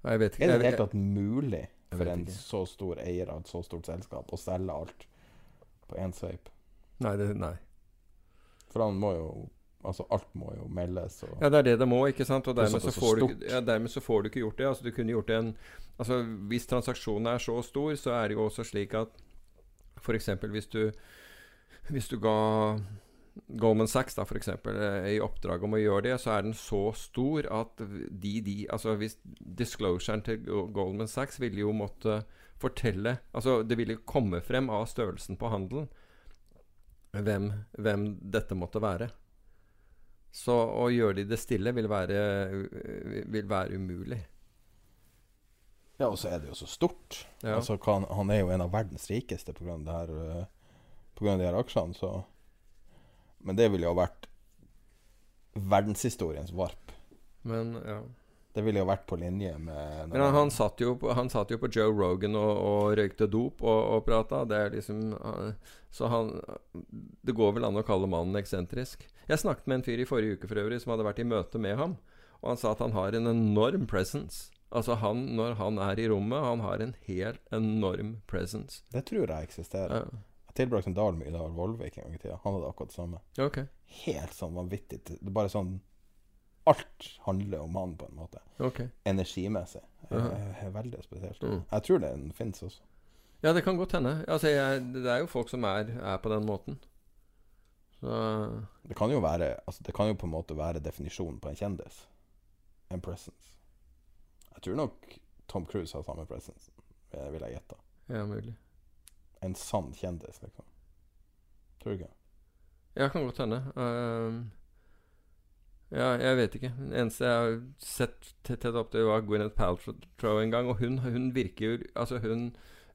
Jeg vet ikke. Er det i det hele tatt mulig for en ikke. så stor eier av et så stort selskap å selge alt på én sveip? Nei, det, nei. For han må jo Altså, alt må jo meldes og Ja, det er det det må, ikke sant? Og dermed så, er så får du, ja, dermed så får du ikke gjort det. Altså, du kunne gjort en Altså, Hvis transaksjonen er så stor, så er det jo også slik at f.eks. hvis du Hvis du ga Goldman Sachs da, for eksempel, eh, i oppdrag om å gjøre det, så er den så stor at de, de Altså hvis disclosuren til Goldman Sachs ville jo måtte fortelle Altså det ville komme frem av størrelsen på handelen hvem, hvem dette måtte være. Så å gjøre det i det stille vil være, vil være umulig. Ja, og så er det jo så stort. Ja. Altså, hva han, er jo en av verdens rikeste pga. Av de her aksjene, så Men det ville jo ha vært verdenshistoriens varp. Men ja. Det ville jo vært på linje med Men han, satt jo på, han satt jo på Joe Rogan og, og røykte dop og, og prata. Det er liksom Så han Det går vel an å kalle mannen eksentrisk. Jeg snakket med en fyr i forrige uke for øvrig som hadde vært i møte med ham. Og han sa at han har en enorm presence. Altså han, Når han er i rommet, han har en helt enorm presence. Det tror jeg eksisterer. Ja. Jeg tilbrakte en dal med Idar Vollvik en gang i tida. Han hadde akkurat det samme. Okay. Helt sånn vanvittig. Det bare sånn Alt handler om han, på en måte. Okay. Energimessig. Uh -huh. Veldig spesielt. Mm. Jeg tror den fins også. Ja, det kan godt hende. Altså, jeg, det er jo folk som er, er på den måten. Så Det kan jo være altså, Det kan jo på en måte være definisjonen på en kjendis. En presence. Jeg tror nok Tom Cruise har samme presence, vil jeg gjette. Ja, mulig. En sann kjendis, liksom. Tror du ikke? Ja, kan godt hende. Uh, ja, jeg vet ikke. Det eneste jeg har sett tett opp til, var Gwyneth Paltrow en gang. Og hun, hun virker Altså, hun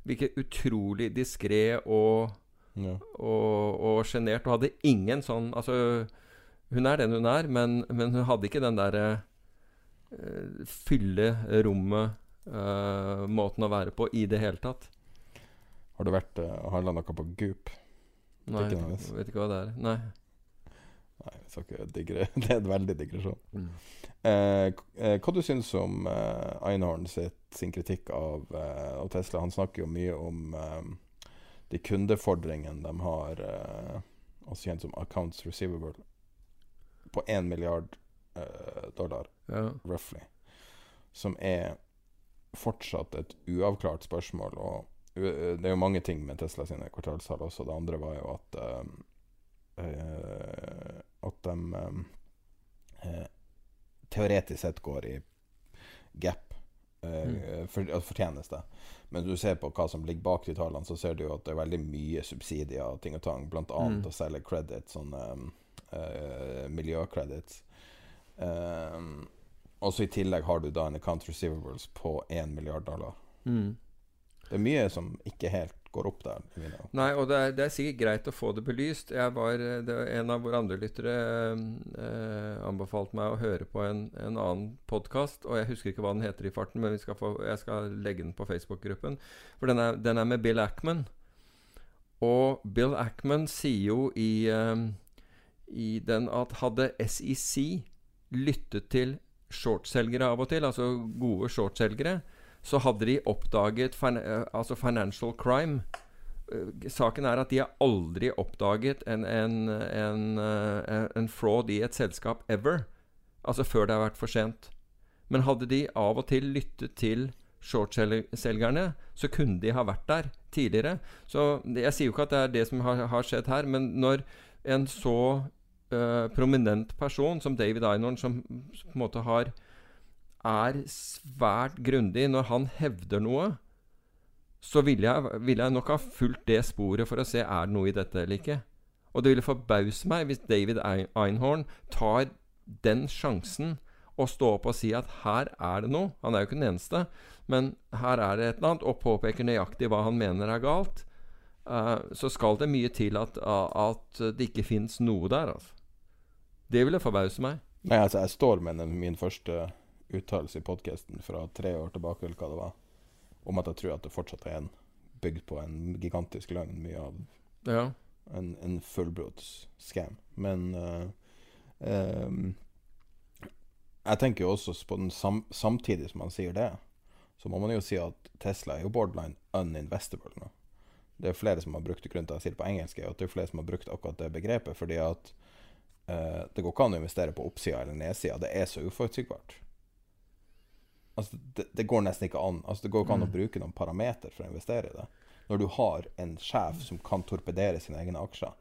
virker utrolig diskré og ja. og sjenert. Og, hadde ingen sånn Altså, hun er den hun er, men, men hun hadde ikke den derre uh, fylle rommet uh, måten å være på i det hele tatt. Har du vært uh, handla noe på Goop? Nei, jeg vet ikke hva det er. Nei. Nei, vi skal ikke digre. Det er en veldig digresjon. Mm. Eh, eh, hva du syns om eh, Einhorn sitt, sin kritikk av, eh, Tesla? Han snakker jo mye om eh, de kundefordringene de har, eh, også kjent som accounts receivable, på 1 milliard dollar, ja. roughly. Som er fortsatt et uavklart spørsmål. Og det er jo mange ting med Tesla sine kvartalstall også. Det andre var jo at at de eh, teoretisk sett går i gap eh, mm. for, fortjeneste. Men du ser på hva som ligger bak de tallene, så ser du at det er veldig mye subsidier og ting og tang, bl.a. Mm. å selge credit, sånne uh, miljøcredits. Um, og så i tillegg har du da en account receivables på 1 milliard dollar. Mm. Det er mye som ikke helt går opp der. Nei, og det er, det er, sikkert greit å få det belyst. Var, det var En av våre andre lyttere eh, anbefalte meg å høre på en, en annen podkast. Og jeg husker ikke hva den heter i farten, men skal få, jeg skal legge den på Facebook-gruppen. For den er, den er, med Bill Ackman. Og Bill Ackman sier jo i, eh, i den at hadde SEC lyttet til shortselgere av og til, altså gode shortselgere, så hadde de oppdaget fin eh, altså financial crime. Eh, saken er at de har aldri oppdaget en, en, en, eh, en, fraud i et selskap ever. Altså før det har vært for sent. Men hadde de av og til lyttet til shortselgerne, så kunne de ha vært der tidligere. Så Jeg sier jo ikke at det er det som har, har skjedd her, men når en så uh, prominent person som David Einhorn, som på en måte har er svært grundig når han hevder noe, så ville jeg, vil jeg, nok ha fulgt det sporet for å se er det noe i dette eller ikke. Og det ville forbause meg hvis David Einhorn tar den sjansen å stå opp og si at her er det noe. Han er jo ikke den eneste, men her er det et eller annet, og påpeker nøyaktig hva han mener er galt. Uh, så skal det mye til at, at det ikke fins noe der, altså. Det ville forbause meg. Nei, altså, jeg står med min første uttalelse i podkasten fra tre år tilbake, eller hva det var, om at jeg tror at det fortsatt er en bygd på en gigantisk løgn, mye av ja. en, en fullblods scam. Men uh, um, jeg tenker jo også på den sam samtidig som man sier det, så må man jo si at Tesla er jo borderline uninvestable nå. Det er flere som har brukt grunnen til at jeg sier det på engelsk, at det er flere som har brukt akkurat det begrepet. Fordi at uh, det går ikke an å investere på oppsida eller nedsida. Det er så uforutsigbart. Altså, det, det, går nesten ikke an. Altså, det går ikke an å mm. bruke noen parameter for å investere i det. Når du har en sjef som kan torpedere sine egne aksjer.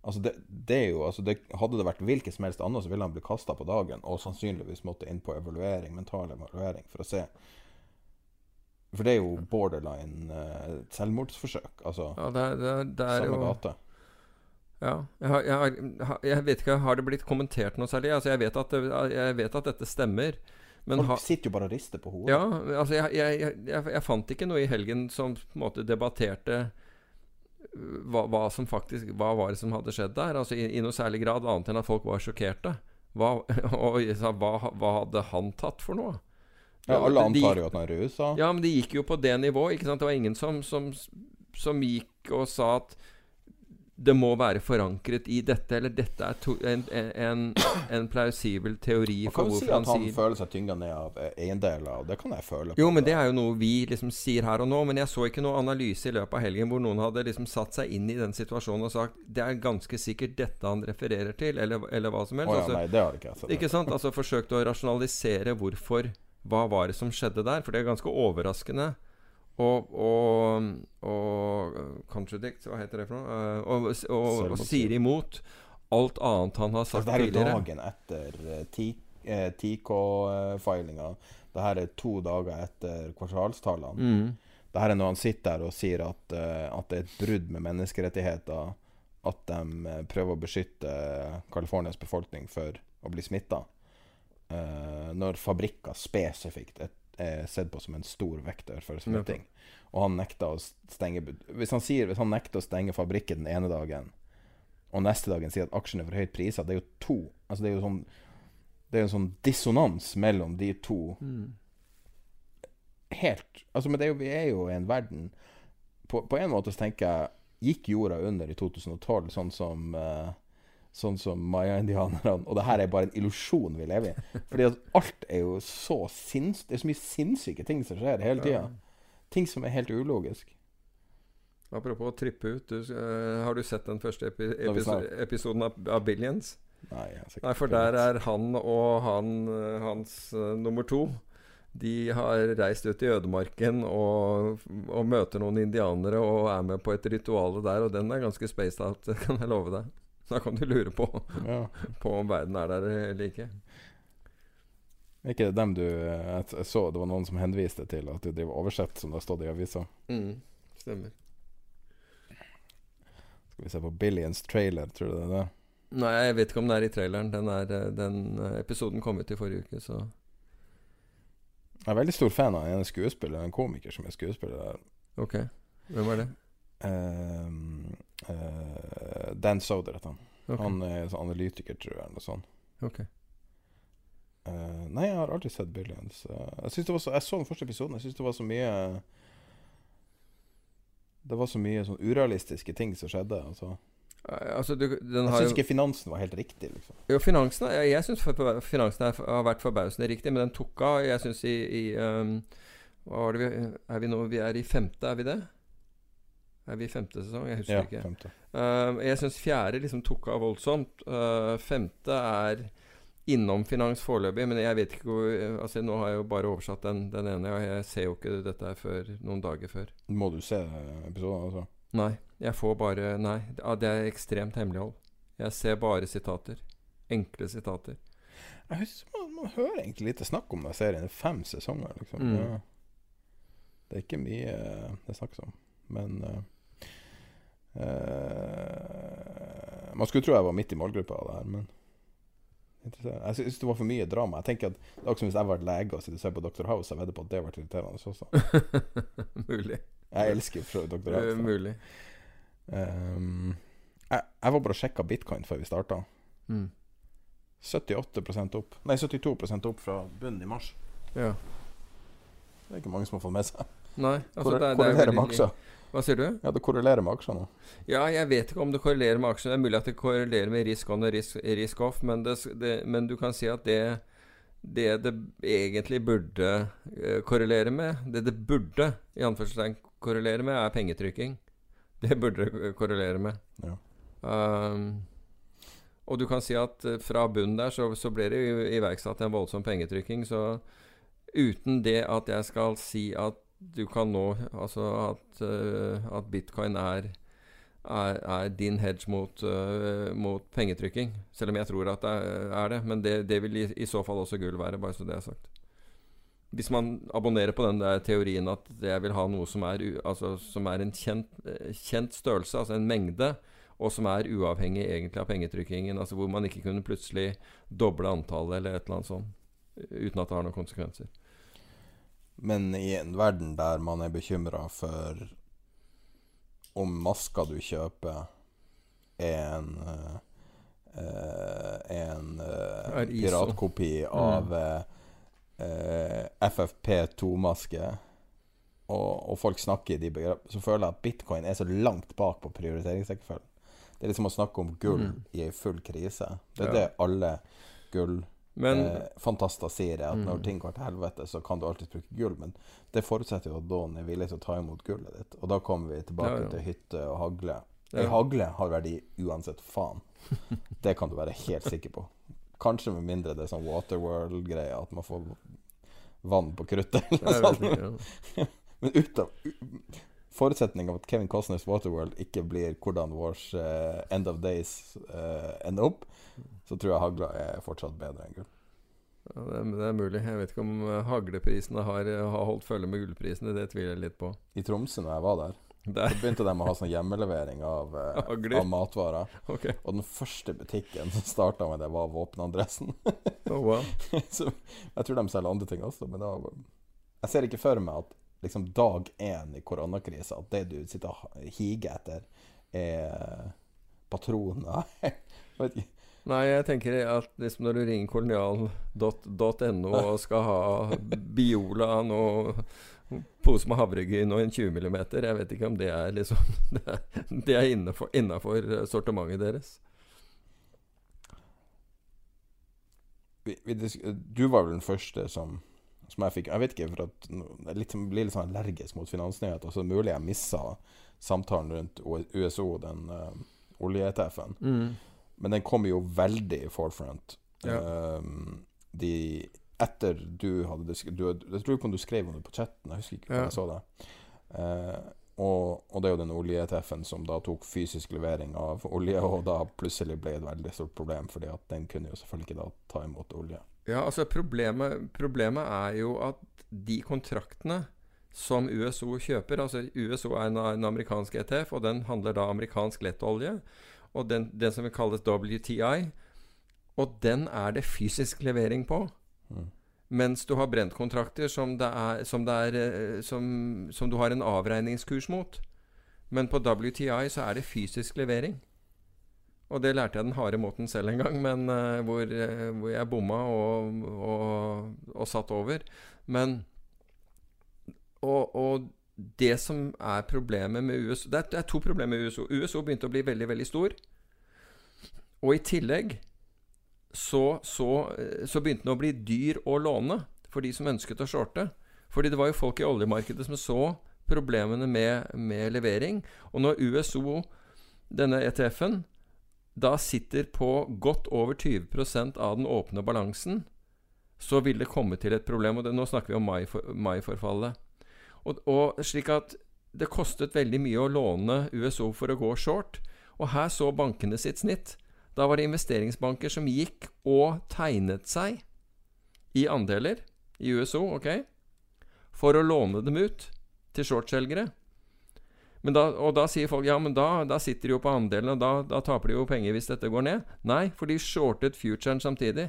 Altså det, det er jo, altså det, hadde det vært hvilket som helst annet, så ville han blitt kasta på dagen og sannsynligvis måtte inn på evaluering, mental evaluering for å se. For det er jo borderline uh, selvmordsforsøk. Altså ja, det, det, det er samme jo, gate. Ja. Jeg, har, jeg, har, jeg, vet ikke, Har det blitt kommentert noe særlig? Altså jeg, vet at, jeg vet at dette stemmer. Men Folk sitter jo bare og rister på hodet. Ja, altså jeg, jeg, jeg, jeg, fant ikke noe i helgen som på en måte debatterte øh, hva, hva, som faktisk Hva var det som hadde skjedd der? Altså i, i noe særlig grad, annet enn at folk var sjokkerte. Hva, og sa, hva, hva, hadde han tatt for noe? Ja, alle antar jo at han er rusa. Ja, men de gikk jo på det nivået. Ikke sant? Det var ingen som, som, som gikk og sa at det må være forankret i dette, eller dette er to, en, en, en plausibel teori Man for kan jo si at han han føler seg tynga ned av eiendeler, og det kan jeg føle. på. Jo, men det er jo noe vi liksom sier her og nå. Men jeg så ikke noe analyse i løpet av helgen hvor noen hadde liksom satt seg inn i den situasjonen og sagt det er ganske sikkert dette han refererer til, eller, eller hva som helst. Å ja, Altså, nei, det har ikke jeg sett. ikke sant? Altså forsøkt å rasjonalisere hvorfor Hva var det som skjedde der? For det er ganske overraskende. Og, og, og contradict, hva heter det for noe? Eh, Og, og, og, sier imot alt annet han har Altså, sagt det er jo dagen etter eh, eh, TK-filinga. Det her er to dager etter kvartalstallene. Mm. Det her er når han sitter der og sier at, eh, at det er et brudd med menneskerettigheter. At de eh, prøver å beskytte Californias befolkning for å bli smitta. når fabrikker spesifikt er, er sett på som en stor vekter for smitting. Og han nekter å stenge Hvis han sier Hvis han nekter å stenge fabrikken den ene dagen, og neste dagen sier at aksjene er for høyt priset, det er jo to Altså det er jo sånn Det er en sånn dissonans mellom de to Mm. helt Altså, men det er jo, vi er jo i en verden på, på en måte så tenker jeg Gikk jorda under i 2012, sånn som eh, Sånn som maya-indianerne? Og det her er bare en illusjon vi lever i. Fordi at alt er jo så sinns... Det er så mye sinnssyke ting som skjer hele tida. Ting som er helt ulogisk. Apropos å trippe ut. Du, uh, har du sett den første epi episo episoden av, av Billions? Nei, Nei, for der er han og han, eh, hans uh, nummer to De har reist ut i ødemarken og, og møter noen indianere og er med på et ritual der, og den er ganske spaced out, kan jeg love deg. Da kan du lure på, ja. på om verden er der eller ikke. Er ikke det dem du eh, Jeg så det var noen som henviste til at du driver oversett, som det har stått i avisa. Mm, stemmer. Skal vi se på Billions trailer, tror du det er det? Nei, jeg vet ikke om det er i traileren. Den, er, eh, den eh, episoden kom ut i forrige uke, så Jeg er veldig stor fan av en skuespiller, en komiker som er skuespiller der. ok. Hvem er det? Ehm, eh, Dan Soder heter han. Okay. Han er sånn analytiker, tror jeg. Eller noe sånt. Okay. Uh, nei, jeg har aldri sett Billions. Uh, jeg, det var så, jeg så den første episoden. Jeg syns det var så mye Det var så mye sånn urealistiske ting som skjedde. Altså. Eh, Altså, du, den Jeg syns ikke finansen var helt riktig, liksom. Jo, finansen Jeg, jeg syns finansen er, har vært forbausende riktig, men den tok av. Jeg syns i, i um, vi Er vi nå Vi er i femte, er vi det? Er vi i femte sesong? Jeg husker Ja, ikke. femte. Uh, jeg syns fjerde liksom tok av voldsomt. Uh, femte er innom finans foreløpig, men jeg vet ikke hvor Altså Nå har jeg jo bare oversatt den, den ene, og jeg ser jo ikke dette før noen dager før. Må du se episoden, altså? Nei. Jeg får bare Nei. Det er ekstremt hemmelighold. Jeg ser bare sitater. Enkle sitater. Jeg husker, man, man hører egentlig lite snakk om den serien. Er fem sesonger, liksom. Mm. Ja. Det er ikke mye eh, det snakkes om. Men uh, Man skulle tro jeg var midt i målgruppa av det her, men Jeg syns det var for mye drama. Jeg tenker at Det er som hvis jeg var lege og sitter og på Dr. House. Jeg vedder på at det vært irriterende også. Mulig. Jeg elsker Dr. House. mulig. Um, jeg, jeg var bare og sjekka bitcoin før vi starta. Mm. 78% opp. Nei, 72% opp fra bunnen i mars. Ja. Det er ikke mange som har fått med seg. Nei, altså Hvor, det, er- det er det aksjer. Hva sier du? Ja, det korrelerer med aksjene. Ja, jeg vet ikke om det korrelerer med aksjene. Det er mulig at det korrelerer med risk on og risk, risk off, men, det, det, men du kan si at det det det egentlig burde eh, korrelere med, det det burde i anførselstegn korrelere med, er pengetrykking. Det burde det korrelere med. Ja. Um, og du kan si at eh, fra bunnen der så, så ble det iverksatt en voldsom pengetrykking. Så uten det at jeg skal si at du kan nå Altså at, eh, at bitcoin er, er, er din hedge mot, eh, mot pengetrykking. Selv om jeg tror at det er, det. Men det, det vil i, i så fall også gull være, bare så det er sagt. Hvis man abonnerer på den der teorien at jeg vil ha noe som er, altså, som er en kjent, eh, kjent størrelse, altså en mengde, og som er uavhengig egentlig av pengetrykkingen, altså hvor man ikke kunne plutselig doble antallet eller et eller annet sånt, uten at det har noen konsekvenser. Men i en verden der man er bekymra for om maska du kjøper, er en eh, eh, en eh, Er piratkopi av eh, eh, FFP2-maske, og, og, folk snakker i de begrep, så føler jeg at bitcoin er så langt bak på prioriteringsrekkefølgen. Det er liksom å snakke om gull mm. i ei full krise. Det er ja. det alle gullfantaster eh, sier, at mm. når ting går til helvete, så kan du alltid bruke gull. Men det forutsetter jo at Dawn er villig til å ta imot gullet ditt. Og da kommer vi tilbake ja, ja. til hytte og hagle. Ei hagle har verdi uansett faen. Det kan du være helt sikker på. Kanskje med mindre det er sånn Waterworld-greie, at man får vann på kruttet. Eller noe sånt. Men utav forutsetning av at Kevin Costners Waterworld ikke blir hvordan vår uh, End of Days uh, ender opp, så tror jeg hagla er fortsatt bedre enn gull. Ja, det, det, er, mulig. Jeg vet ikke om uh, hagleprisene har, har, holdt følge med gullprisene. Det tviler jeg litt på. I Tromsø, når jeg var der, der. så begynte de å ha sånn hjemmelevering av, av matvarer. Okay. Og den første butikken som starta med det, var våpenadressen. oh, wow. så jeg tror de selger andre ting også, men var, jeg ser ikke for meg at liksom dag én i koronakrisa at det du sitter og higer etter, er patroner Nei, jeg tenker at liksom når du ringer kolonial.no og skal ha Biola og pose med havregryn og en 20 mm, jeg vet ikke om det er liksom Det er, innafor sortimentet deres. Vi, vi, du var vel den første som som jeg fikk Jeg vet ikke, for at jeg litt, blir litt sånn allergisk mot finansnyheter, så det er mulig jeg missa samtalen rundt USO, den uh, olje-ETF-en. Mm. Men den kom jo veldig i forefront. Ja. Um, de Etter du hadde du, Jeg tror ikke om du skrev om det på chatten, jeg husker ikke ja. jeg så det. Uh, og, og, det er jo den olje-ETF-en som da tok fysisk levering av olje, og da plutselig ble et veldig stort problem, fordi at den kunne jo selvfølgelig ikke da ta imot olje. Ja, altså problemet, problemet, er jo at de kontraktene som USO kjøper altså USO er en, en amerikansk ETF, og den handler da amerikansk lettolje. Og den, den, som kalles WTI. Og den er det fysisk levering på. Mm. Mens du har brentkontrakter som, som, eh, som, som, du har en avregningskurs mot. Men på WTI så er det fysisk levering. Og det lærte jeg den harde måten selv en gang, men uh, hvor, uh, hvor, jeg bomma og, og, og, satt over. Men og, og, det som er problemet med USO det er, det er, to problemer med USO. USO begynte å bli veldig, veldig stor. Og i tillegg så, så, så begynte den å bli dyr å låne for de som ønsket å shorte. Fordi det var jo folk i oljemarkedet som så problemene med, med levering. Og når USO, denne ETF-en, da sitter på godt over 20% av den åpne balansen, så vil det komme til et problem. Og det, nå snakker vi om mai-forfallet. Og, og, slik at det kostet veldig mye å låne USO for å gå short. Og her så bankene sitt snitt. Da var det investeringsbanker som gikk og tegnet seg i andeler i USO, ok, for å låne dem ut til shortselgere. Da, og da sier folk ja, men da, da sitter de jo på andelen, og da, da, taper de jo penger hvis dette går ned. Nei, for de shortet futuren samtidig.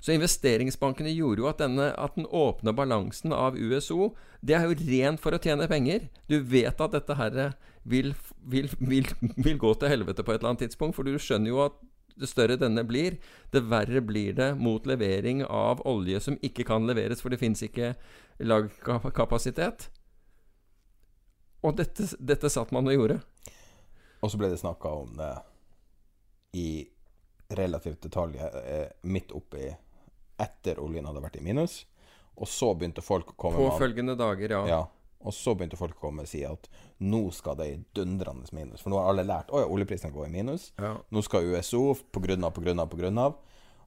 Så investeringsbankene gjorde jo at, denne, at den åpne balansen av USO Det er jo rent for å tjene penger. Du vet at dette her vil, vil, vil, vil gå til helvete på et eller annet tidspunkt, for du skjønner jo at det større denne blir, det verre blir det mot levering av olje som ikke kan leveres, for det fins ikke lagkapasitet. Og dette, dette satt man og gjorde. Og så ble det snakka om det i relativt detalj eh, midt oppi etter oljen hadde vært i minus. Og så begynte folk å komme På følgende dager, ja. ja. Og så begynte folk å komme og si at nå skal det i dundrende minus. For nå har alle lært at oljeprisen går i minus. Ja. Nå skal USO på grunn av, på grunn av, på grunn av.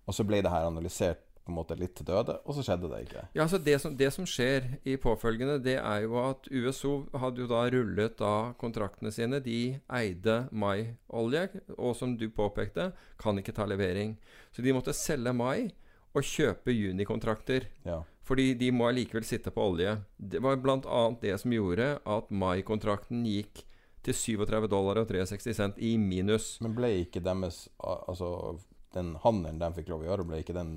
Og så ble det her analysert på en måte litt til døde, og så skjedde det ikke. Ja, altså det som, det som, skjer i påfølgende, det er jo at USO hadde jo da rullet da kontraktene sine. De eide Mai-olje, og som du påpekte, kan ikke ta levering. Så de måtte selge Mai og kjøpe junikontrakter. Ja. Fordi de må allikevel sitte på olje. Det var bl.a. det som gjorde at Mai-kontrakten gikk til 37 dollar og 63 cent i minus. Men ble ikke deres altså den handelen de fikk lov å gjøre, ble ikke den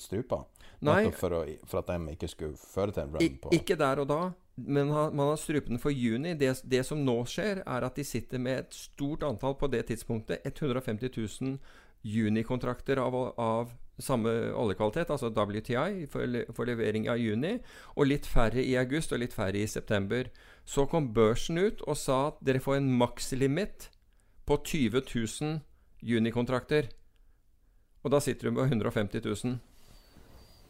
strupa? Nei. For, å, for, at de ikke skulle føre til en brann på Ikke der og da, men man har strupen for juni. Det, det, som nå skjer, er at de sitter med et stort antall, på det tidspunktet 150 000 junikontrakter av, av samme oljekvalitet, altså WTI, for, for levering av juni, og litt færre i august og litt færre i september. Så kom børsen ut og sa at dere får en makslimit på 20 000 junikontrakter. Og da sitter du med 150 000.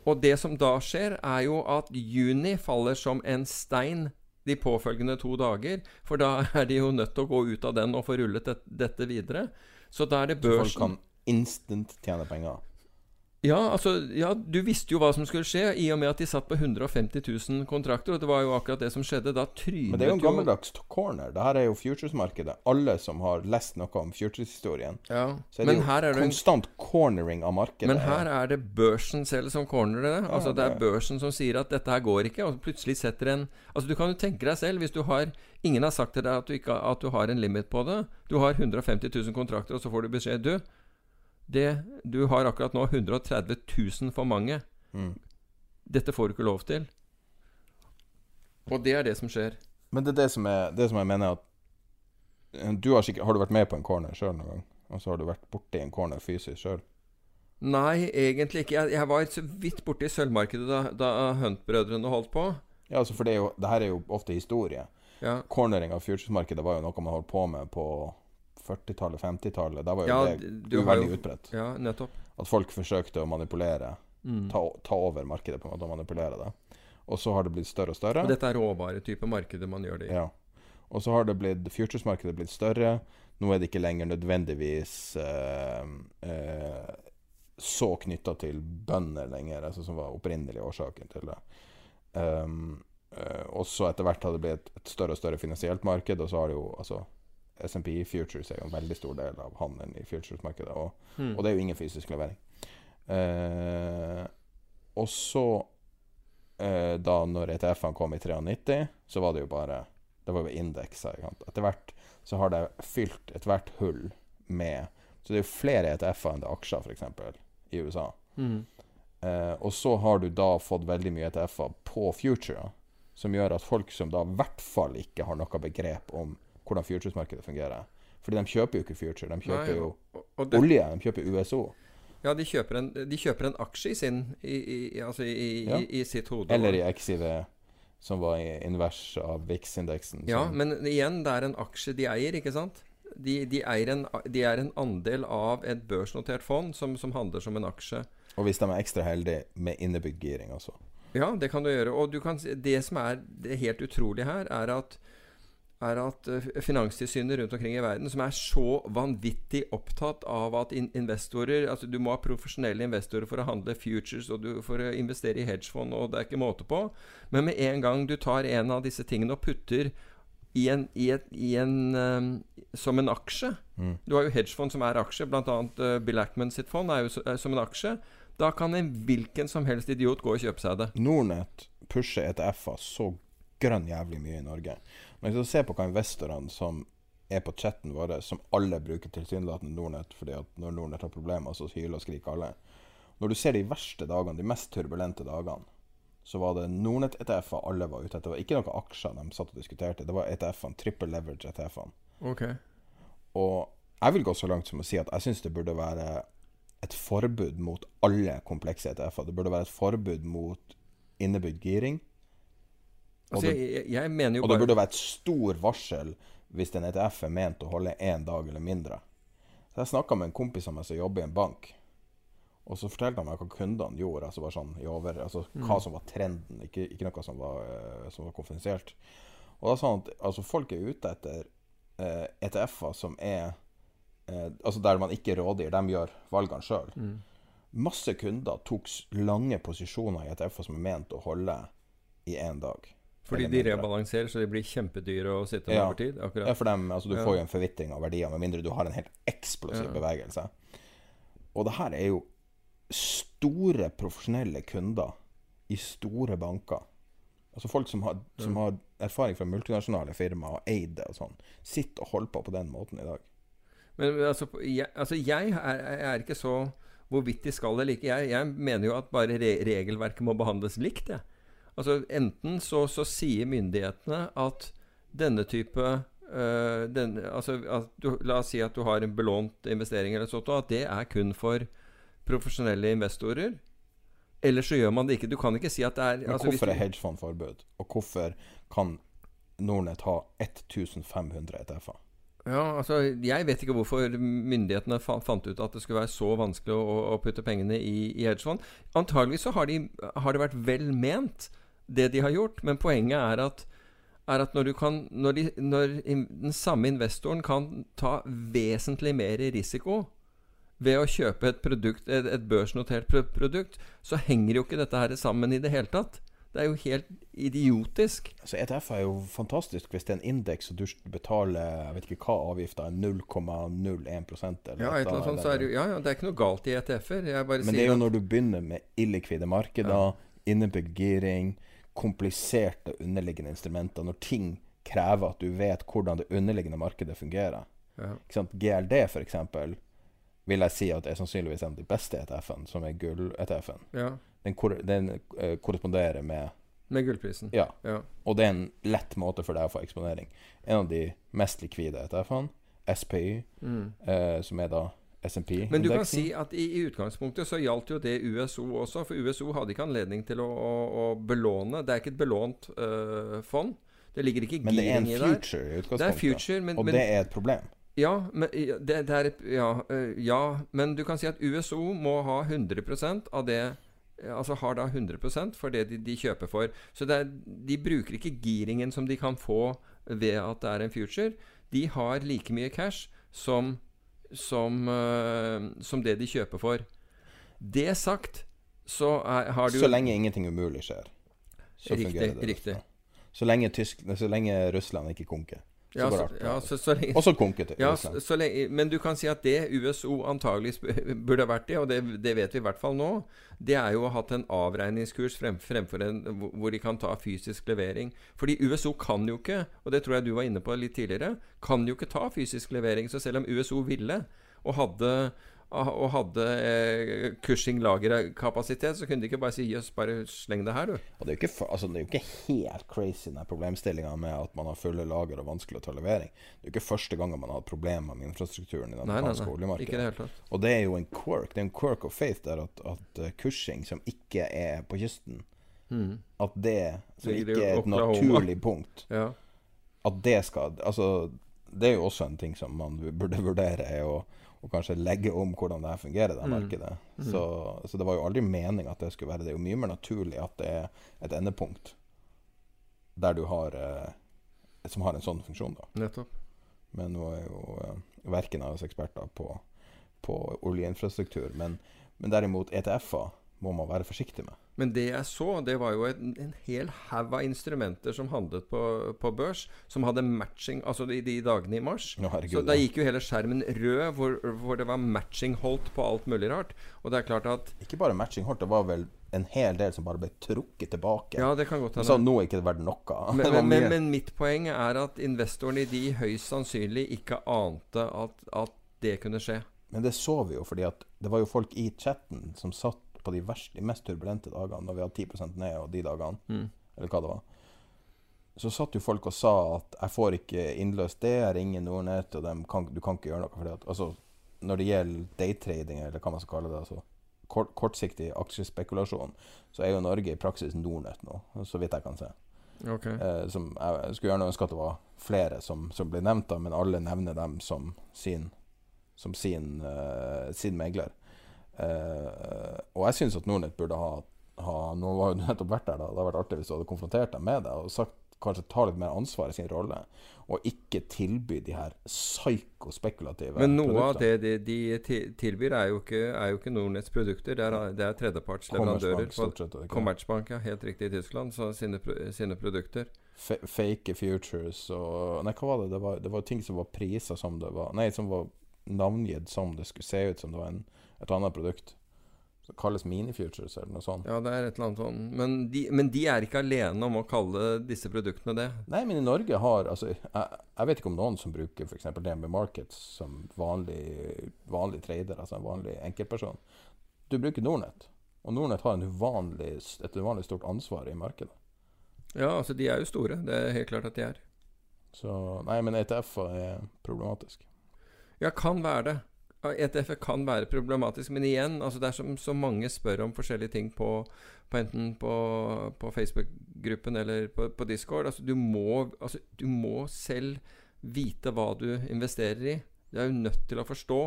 Og det som da skjer, er jo at juni faller som en stein de påfølgende to dager. For da er de jo nødt til å gå ut av den og få rullet det, dette videre. Så da er det Så folk kan instant tjene penger. Ja, altså, ja, du visste jo hva som skulle skje, i og med at de satt på 150 000 kontrakter. Og det var jo akkurat det som skjedde. Da trynet Men det er jo en gammeldags corner. Det her er jo futures-markedet. Alle som har lest noe om futures-historien, Ja, så er det men jo er det en- konstant cornering av markedet. Men her er det børsen selv som cornerer det. Altså Det er børsen som sier at dette her går ikke, og plutselig setter en Altså Du kan jo tenke deg selv, hvis du har Ingen har sagt til deg at du, ikke, at du har en limit på det. Du har 150 000 kontrakter, og så får du beskjed Du, det, du har akkurat nå 130 000 for mange. Mm. Dette får du ikke lov til. Og det er det som skjer. Men det er det som, er, det som jeg mener at eh, du har, sikkert, har du vært med på en corner sjøl noen gang? Og så har du vært borti en corner fysisk sjøl? Nei, egentlig ikke. Jeg, jeg var så vidt borti sølvmarkedet da, da Hunt-brødrene holdt på. Ja, altså for det, er jo, det her er jo ofte historie. Ja. Cornering av futures-markedet var jo noe man holdt på med på 40-tallet, 50-tallet. Da var jo Ja, det uveldig jo- utbredt. Ja, nettopp. At folk forsøkte å manipulere. Mm. Ta, ta over markedet på en måte og manipulere det. Og så har det blitt større og større. Og dette er råvaretype markedet man gjør det i. Ja. Og så har det blitt futures-markedet blitt større. Nå er det ikke lenger nødvendigvis eh, eh, så knytta til bønder lenger, altså som var opprinnelig årsaken til det. Um, eh, og så etter hvert har det blitt et, et større og større finansielt marked, og så har det jo altså SMP Futures er jo en veldig stor del av handelen i futures-markedet, og, mm. og det er jo ingen fysisk levering. Eh, og så, eh, da når ETF-ene kom i 93, så var det jo bare Det var jo indekser. Etter hvert så har det fylt ethvert hull med Så det er jo flere ETF-er enn det er aksjer, f.eks., i USA. Mm. Eh, og så har du da fått veldig mye ETF-er på future, som gjør at folk som da i hvert fall ikke har noe begrep om hvordan futures-markedet fungerer Fordi de kjøper jo ikke future, de kjøper Nei, jo og- og olje, de kjøper USO. Ja, de kjøper en, de kjøper en aksje i sin I, i, altså i, Ja. i, sitt hode. Eller i XIV, som var invers av VIX-indeksen. Ja, men igjen, det er en aksje de eier, ikke sant? De, de, en, de er en andel av et børsnotert fond som, som handler som en aksje. Og hvis de er ekstra heldige med innebygd giring altså. Ja, det kan du gjøre. Og du kan, det som er det helt utrolige her, er at, er at eh, finanstilsynet rundt omkring i verden, som er så vanvittig opptatt av at in investorer Altså, du må ha profesjonelle investorer for å handle futures og du, for å investere i hedgefond, og det er ikke måte på. Men med en gang du tar en av disse tingene og putter i en, i et, i en um, som en aksje Mm. Du har jo hedgefond som er aksje, bl.a. Uh, Bill Ackman sitt fond er jo er som en aksje. Da kan en hvilken som helst idiot gå og kjøpe seg det. Nordnett pusher ETF-er så grønn jævlig mye i Norge. Men du ser på hva investorene som er på chatten vår, som alle bruker tilsynelatende Nordnett, fordi at når Nordnett har problemer, så hyler og skriker alle. Når du ser de verste dagene, de mest turbulente dagene, så var det Nordnett-ETF-er alle var ute etter. Det var ikke noen aksjer de satt og diskuterte. Det var ETF-ene, triple leverage ETF-ene. Ok. Og jeg vil gå så langt som å si at jeg syns det burde være et forbud mot alle komplekse ETF-er. Det burde være et forbud mot innebygd giring. Og, Altså, det, jeg, jeg- mener jo og det burde være et stor varsel hvis en ETF er ment å holde én dag eller mindre. Så Jeg snakka med en kompis av meg som jobber i en bank. Og så fortalte han meg hva kundene gjorde. Altså sånn i over, altså Hva Mm. som var trenden, ikke, ikke noe som var, eh, som var konfidensielt. Og da sa han at altså, folk er ute etter eh, ETF-er som er eh, Altså der man ikke rådgir, de gjør valgene sjøl. Mm. Masse kunder tok lange posisjoner i ETF-er som er ment å holde i én dag. Fordi de rebalanserer, så de blir kjempedyre å sitte med Ja. over tid? Akkurat. Ja, for dem, altså, du Ja. får jo en forvitring av verdier, med mindre du har en helt eksplosiv Ja. bevegelse. Og det her er jo store profesjonelle kunder i store banker. Altså folk som har, som har erfaring fra multinasjonale firmaer og eid det og sånn, sitter og holder på på den måten i dag. Men altså, jeg, altså jeg, er, er ikke så hvorvidt de skal eller ikke. Jeg, jeg mener jo at bare re regelverket må behandles likt. Jeg. Altså Enten så, så sier myndighetene at denne type eh, den, altså, du, La oss si at du har en belånt investering, eller sånt, at det er kun for profesjonelle investorer. Ellers så gjør man det ikke. Du kan ikke si at det er altså, Men hvorfor er hedgefond forbud? Og hvorfor kan Nordnett ha 1500 ETF-er? Ja, altså, Jeg vet ikke hvorfor myndighetene fa fant ut at det skulle være så vanskelig å, å putte pengene i, i hedgefond. Antagelig så har, de, har det vært vel ment, det de har gjort. Men poenget er at, er at når, du kan, når, de, når den samme investoren kan ta vesentlig mer risiko ved å kjøpe et, produkt, et, et børsnotert produkt, så henger jo ikke dette her sammen i det hele tatt. Det er jo helt idiotisk. Så ETF er jo fantastisk hvis det er en indeks og du betaler jeg vet ikke hva avgifta er, 0,01 eller Ja, annet er jo- ja, ja, det er ikke noe galt i ETF-er. Men det er jo når du begynner med illikvide markeder, innebygd giring, kompliserte underliggende instrumenter, når ting krever at du vet hvordan det underliggende markedet fungerer. Ja. GLD eksempel vil jeg si at er sannsynligvis en av de beste ETF-ene, som er gull-ETF-en. Ja. Den, kor den uh, korresponderer med Med gullprisen. Ja. Ja. Og det er en lett måte for deg å få eksponering. En av de mest likvide ETF-ene, SPY, eh, som er da Mm. Men du kan si at i, i utgangspunktet så gjaldt jo det USO også, for USO hadde ikke anledning til å, å, å belåne. Det er ikke et belånt uh, fond. Det ligger ikke Men det er en future i utgangspunktet. i Det er future, men, og men, det er et problem. ja, men, det, det er ja, uh, ja, men du kan si at USO må ha 100% av det Altså har da 100% for det de, de kjøper for. Så det er, de bruker ikke giringen som de kan få ved at det er en future. De har like mye cash som, som, øh, som det de kjøper for. Det sagt, så er, har du Så lenge ingenting umulig skjer, så Riktig, fungerer det. riktig. Så lenge, Tysk, så lenge Russland ikke konker. Ja, så, ja, så, så lenge, Og så konket det. ja, så, lenge, Men du kan si at det USO antagelig burde ha vært det, og det, det vet vi i hvert fall nå, det er jo å ha hatt en avregningskurs frem, fremfor en hvor de kan ta fysisk levering. Fordi USO kan jo ikke, og det tror jeg du var inne på litt tidligere, kan jo ikke ta fysisk levering. Så selv om USO ville, og hadde og hadde eh, Cushing lagerkapasitet, så kunne de ikke bare si jøss, bare sleng det her, du. Og det er jo ikke, altså, det er jo ikke helt crazy den problemstillinga med at man har fulle lager og vanskelig å ta levering. Det er jo ikke første gangen man har hatt problemer med infrastrukturen i det nei, amerikanske oljemarkedet. Og det er jo en quirk. Det er en quirk of faith der at, at Cushing, som ikke er på kysten, at det som ikke er et naturlig punkt, Ja. at det skal Altså, det er jo også en ting som man burde vurdere, er å, å kanskje legge om hvordan det her fungerer, det Mm. Mm. Så, så det var jo aldri meninga at det skulle være det. Det er jo mye mer naturlig at det er et endepunkt der du har eh, Som har en sånn funksjon, da. Nettopp. Men nå er jo eh, verken av oss eksperter på, på oljeinfrastruktur. Men, men derimot ETF-er må man være forsiktig med. Men det jeg så, det var jo en, en hel haug av instrumenter som handlet på, på børs, som hadde matching Altså de, de dagene i mars. Nå, herregud, så da gikk jo hele skjermen rød, hvor, hvor det var matching holdt på alt mulig rart. Og det er klart at Ikke bare matching holdt, det var vel en hel del som bare ble trukket tilbake. Ja, det kan godt Så hende. nå er ikke det verdt noe. Men, men, men, men mitt poeng er at investorene i de høyst sannsynlig ikke ante at, at det kunne skje. Men det så vi jo, fordi at det var jo folk i chatten som satt på de, verste, de mest turbulente dagene, når vi hadde 10% ned og de dagene, Mm. eller hva det var. Så satt jo folk og sa at 'jeg får ikke innløst det, jeg ringer Nordnett', og kan, du kan ikke gjøre noe for det. Altså, når det gjelder daytrading, eller hva man skal kalle det, altså kort, kortsiktig aksjespekulasjon, så er jo Norge i praksis Nordnett nå, så vidt jeg kan se. Okay. Eh, som jeg skulle gjerne ønske at det var flere som, som ble nevnt, da, men alle nevner dem som sin, som sin, uh, sin megler. Eh, og jeg syns at Nordnett burde ha, ha Nå har jo nettopp vært der, da. Det hadde vært artig hvis du hadde konfrontert dem med det og sagt kanskje ta litt mer ansvar i sin rolle, og ikke tilby de her psykospekulative Men noe av det de, de tilbyr, er jo ikke, er jo ikke Nordnetts produkter. Det er, det er tredjepartsleverandører. Er? Commerzbank, ja. Helt riktig i Tyskland. Så sine, sine produkter. F Fake futures og Nei, hva var det? Det var, det var ting som var priser som det var Nei, som var navngitt som det skulle se ut som det var en, et annet produkt. Det kalles minifutures eller noe sånt. Ja, det er et eller annet sånn. Men de, men de er ikke alene om å kalle disse produktene det. Nei, men i Norge har altså, jeg, jeg vet ikke om noen som bruker f.eks. DNB Markets som vanlig, vanlig trader, altså en vanlig enkeltperson. Du bruker Nordnett, og Nordnett har en uvanlig, et uvanlig stort ansvar i markedet. Ja, altså de er jo store. Det er helt klart at de er. Så Nei, men ETF-er er problematisk. Ja, kan være det. Ja, ETF kan være problematisk, men igjen, altså det er som så mange spør om forskjellige ting på, på enten på, på Facebook-gruppen eller på, på Discord. Altså du, må, altså du må selv vite hva du investerer i. Du er jo nødt til å forstå.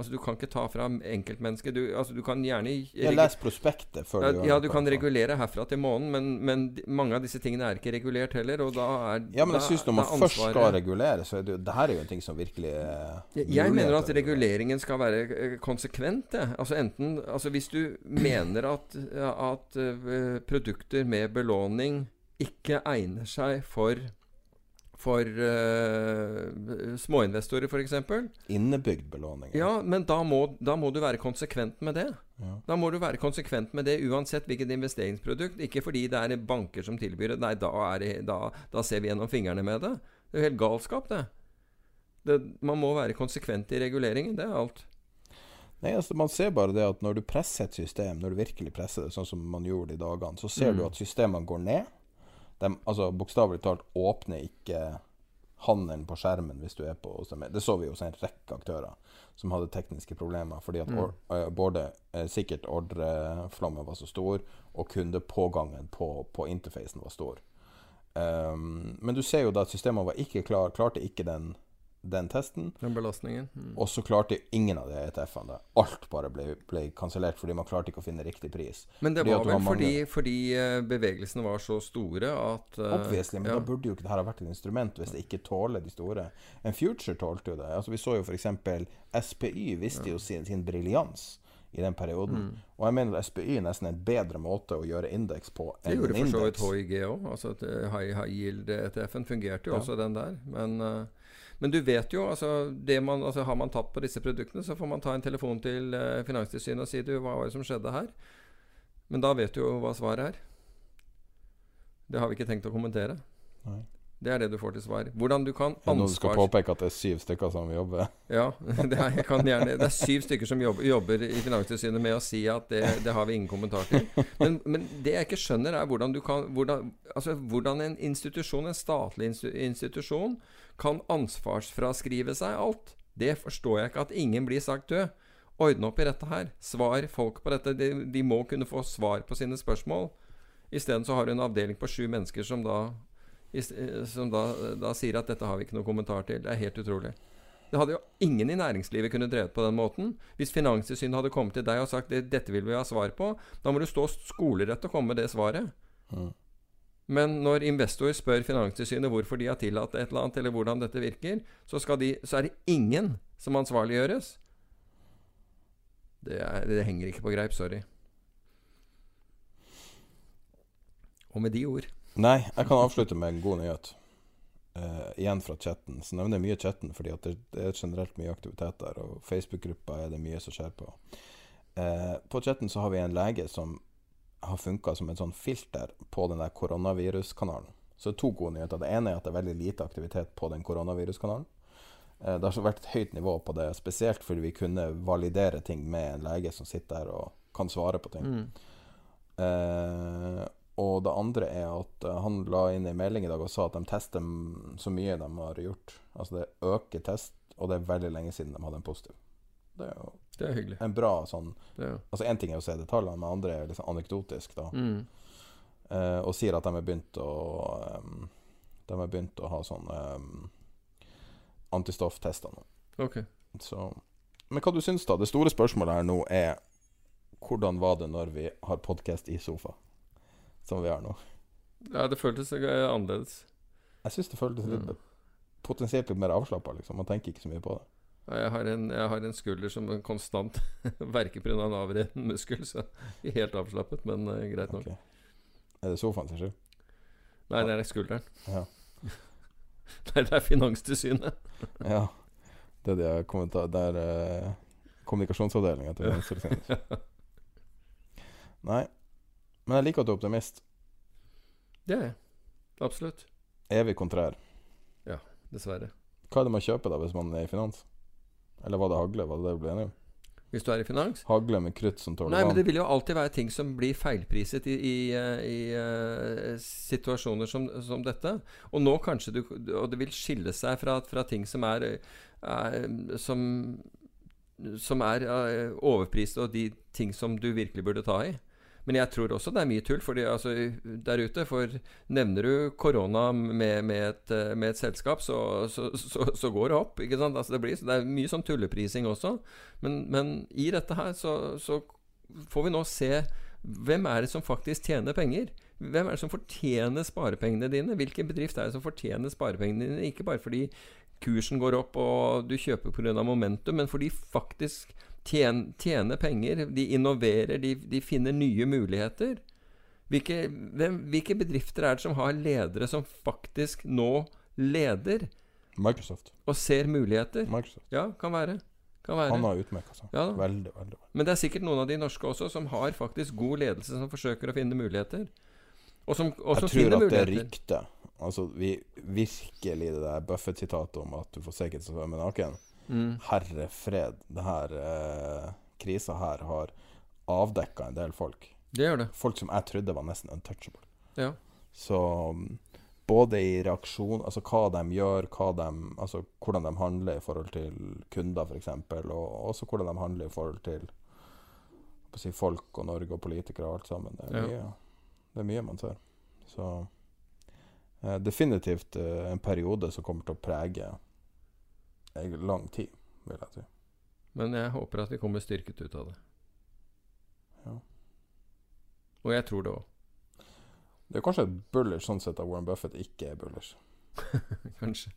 Altså Du kan ikke ta fra enkeltmennesket. Du, altså, du kan gjerne Jeg Les prospektet før du gjør ja, du kan regulere herfra til månen, men, men mange av disse tingene er ikke regulert heller. Og da er Ja, men jeg syns når man først skal regulere, så er det Det her er jo en ting som virkelig er Jeg, jeg mener at reguleringen skal være eh, konsekvent. jeg. Altså enten Altså Hvis du mener at, at eh, produkter med belåning ikke egner seg for for uh, småinvestorer, f.eks. Innebygd belåning. Ja, men da må, da må du være konsekvent med det. Ja. Da må du være konsekvent med det uansett hvilket investeringsprodukt. Ikke fordi det er banker som tilbyr det. Nei, da, det, da, da ser vi gjennom fingrene med det. Det er jo helt galskap, det. det. Man må være konsekvent i reguleringen. Det er alt. Nei, altså Man ser bare det at når du presser et system, når du virkelig presser det, sånn som man gjorde i dagene, så ser Mm. du at systemene går ned. De, altså Bokstavelig talt åpner ikke handelen på skjermen hvis du er på. Det så vi hos en rekke aktører som hadde tekniske problemer fordi at Mm. or, eh, både eh, sikkert ordreflommen var så stor, og kundepågangen på, på interfacen var stor. Um, men du ser jo da at systemene var ikke klar, klarte ikke den, den testen. Den belastningen. Mm. Og så klarte ingen av de ETF-ene det. Alt bare ble, ble kansellert fordi man klarte ikke å finne riktig pris. Men det Fordi var vel var fordi, fordi eh, bevegelsene var så store at uh, Obviously, men ja. da burde jo ikke dette ha vært et instrument hvis det ikke tåler de store. En future tålte jo det. Altså, vi så jo f.eks. SPY viste jo sin, sin briljans i den perioden. Mm. Og jeg mener SPY er nesten en bedre måte å gjøre indeks på Det gjorde for så vidt. HIG òg. Altså high, high yield-ETF-en fungerte jo Ja. også, den der. Men, eh, men du vet jo, altså, det man, altså Har man tatt på disse produktene, så får man ta en telefon til eh, Finanstilsynet og si du, hva var det som skjedde her? Men da vet du jo hva svaret er. Det har vi ikke tenkt å kommentere. Nei. Det er det du får til svar. Hvordan du kan ansvars... det noen skal påpeke at det er syv stykker som jobber? Ja, det er, gjerne, det er syv stykker som jobber, jobber i Finanstilsynet med å si at det, det har vi ingen kommentar til. Men, men det jeg ikke skjønner, er hvordan, du kan, hvordan, altså hvordan en institusjon, en statlig institusjon, kan ansvarsfraskrive seg alt. Det forstår jeg ikke. At ingen blir sagt død. Ordne opp i dette her. Svar folk på dette. De, de må kunne få svar på sine spørsmål. Isteden så har du en avdeling på sju mennesker som da eh, som da, da sier at dette har vi ikke noe kommentar til. Det er helt utrolig. Det hadde jo ingen i næringslivet kunne drevet på den måten. Hvis Finanstilsynet hadde kommet til deg og sagt "Det- dette vil vi ha svar på, da må du stå skolerett og komme med det svaret. Mm. Men når investor spør Finanstilsynet hvorfor de har tillatt et eller annet, eller hvordan dette virker, så, de, så er det ingen som ansvarliggjøres. Det, er, det henger ikke på greip. Sorry. Og med de ord Nei, jeg kan avslutte med en god nyhet. Uh, igjen fra chatten. Så nevner jeg mye chatten fordi det, det er generelt mye aktivitet der. Og Facebook-gruppa er det mye som skjer på. Uh, på chatten så har vi en lege som har funka som en sånn filter på den der koronaviruskanalen. Så det er to gode nyheter. Det ene er at det er veldig lite aktivitet på den koronaviruskanalen. Eh, det har vært et høyt nivå på det, spesielt fordi vi kunne validere ting med en lege som sitter der og kan svare på ting. Mm. Eh, og det andre er at eh, han la inn en melding i dag og sa at de tester så mye de har gjort. Altså det øker test, og det er veldig lenge siden de hadde en positiv. Det er jo Det er hyggelig. en bra sånn Det ja. Altså Én ting er å se detaljene, men andre er liksom anekdotisk, da. mm. Eh, og sier at de har begynt å um, De har begynt å ha sånn um, antistofftester nå. Okay. Så Men hva du syns, da? Det store spørsmålet her nå er hvordan var det når vi har podkast i sofa, som vi har nå? Ja, det føltes annerledes. Jeg syns det føltes litt Mm. potensielt litt mer avslappa. Liksom. Man tenker ikke så mye på det. Jeg har en, jeg har en skulder som konstant verker pga. en avreden muskel, så helt avslappet, men eh, greit nok. Okay. Er det sofaen sin skyld? Nei, det er skulderen. Ja. Nei, det er Finanstilsynet. ja. Det er de. Det er eh, kommunikasjonsavdelinga til Finanstilsynet. Nei. Men jeg liker at du er optimist. Det er jeg. Absolutt. Evig kontrær. Ja, Dessverre. Hva er det man kjøper da hvis man er i finans? Eller var det hagle? Var det det vi ble enige om? hvis du er i finans. Hagle med krutt som tåler Nei, men det vil jo alltid være ting som blir feilpriset i, i, eh, i eh, situasjoner som, som dette. Og nå kanskje du Og det vil skille seg fra, fra ting som er, er som, som er eh, overprist, og de ting som du virkelig burde ta i. Men jeg tror også det er mye tull fordi, altså, der ute. For nevner du korona med, med, et, eh, med et selskap, så, så, så, så går det opp. Ikke sant? Altså, det, blir, det er mye sånn tulleprising også. Men, men i dette her så, så får vi nå se hvem er det som faktisk tjener penger. Hvem er det som fortjener sparepengene dine? Hvilken bedrift er det som fortjener sparepengene dine? Ikke bare fordi kursen går opp og du kjøper pga. momentum, men fordi faktisk tjen, tjene penger. De innoverer, de, de finner nye muligheter. Hvilke, hvem, hvilke bedrifter er det som har ledere som faktisk nå leder? Microsoft. Og ser muligheter? Microsoft. Ja, kan være. Kan være. Han har utmerka seg. Ja. Veldig, veldig. Men det er sikkert noen av de norske også som har faktisk god ledelse, som forsøker å finne muligheter. Og som, og som Jeg tror at det er muligheter. rykte. Altså, vi virkelig det der Buffett-sitatet om at du får se ikke så svømme naken. Mm. Herre fred, det her eh, krisa her har avdekka en del folk. Det gjør det. Folk som jeg trodde var nesten untouchable. Ja. Så mm, både i reaksjon, altså hva de gjør, hva de, altså hvordan de handler i forhold til kunder f.eks., og også hvordan de handler i forhold til si, folk og Norge og politikere og alt sammen. Det er Ja. mye, det er mye man ser. Så eh, definitivt eh, en periode som kommer til å prege lang tid, vil jeg si. Men jeg håper at vi kommer styrket ut av det. Ja. Og jeg tror det òg. Det er kanskje et bullish sånn sett at Warren Buffett ikke er bullish. Kanskje.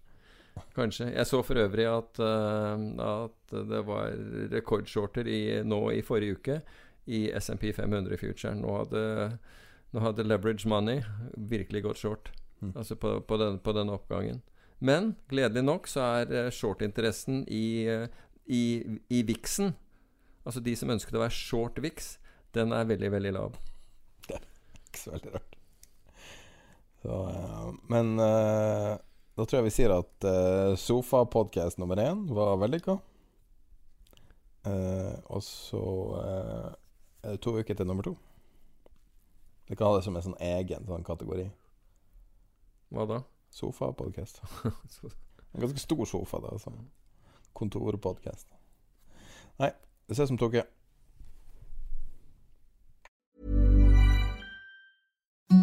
Kanskje. Jeg så for øvrig at, uh, at det var rekordshorter i, nå i forrige uke i SMP 500 Future. Nå hadde, nå hadde Leverage Money virkelig gått short. Mm. Altså på, på, den, på den oppgangen. Men gledelig nok så er eh, short-interessen i, eh, i, i VIX-en, altså de som ønsket å være short VIX, den er veldig, veldig lav. Det er Ikke så veldig rart. Så, eh, men da tror jeg vi sier at uh, Sofa-podkast nummer én var vellykka. Uh, og så uh, er det to uker til nummer to. Vi kan ha det som en sånn egen sånn kategori. Hva da? Sofa-podkast. En ganske stor sofa, da. Altså. Kontorpodkast. Nei, vi ses om to uker.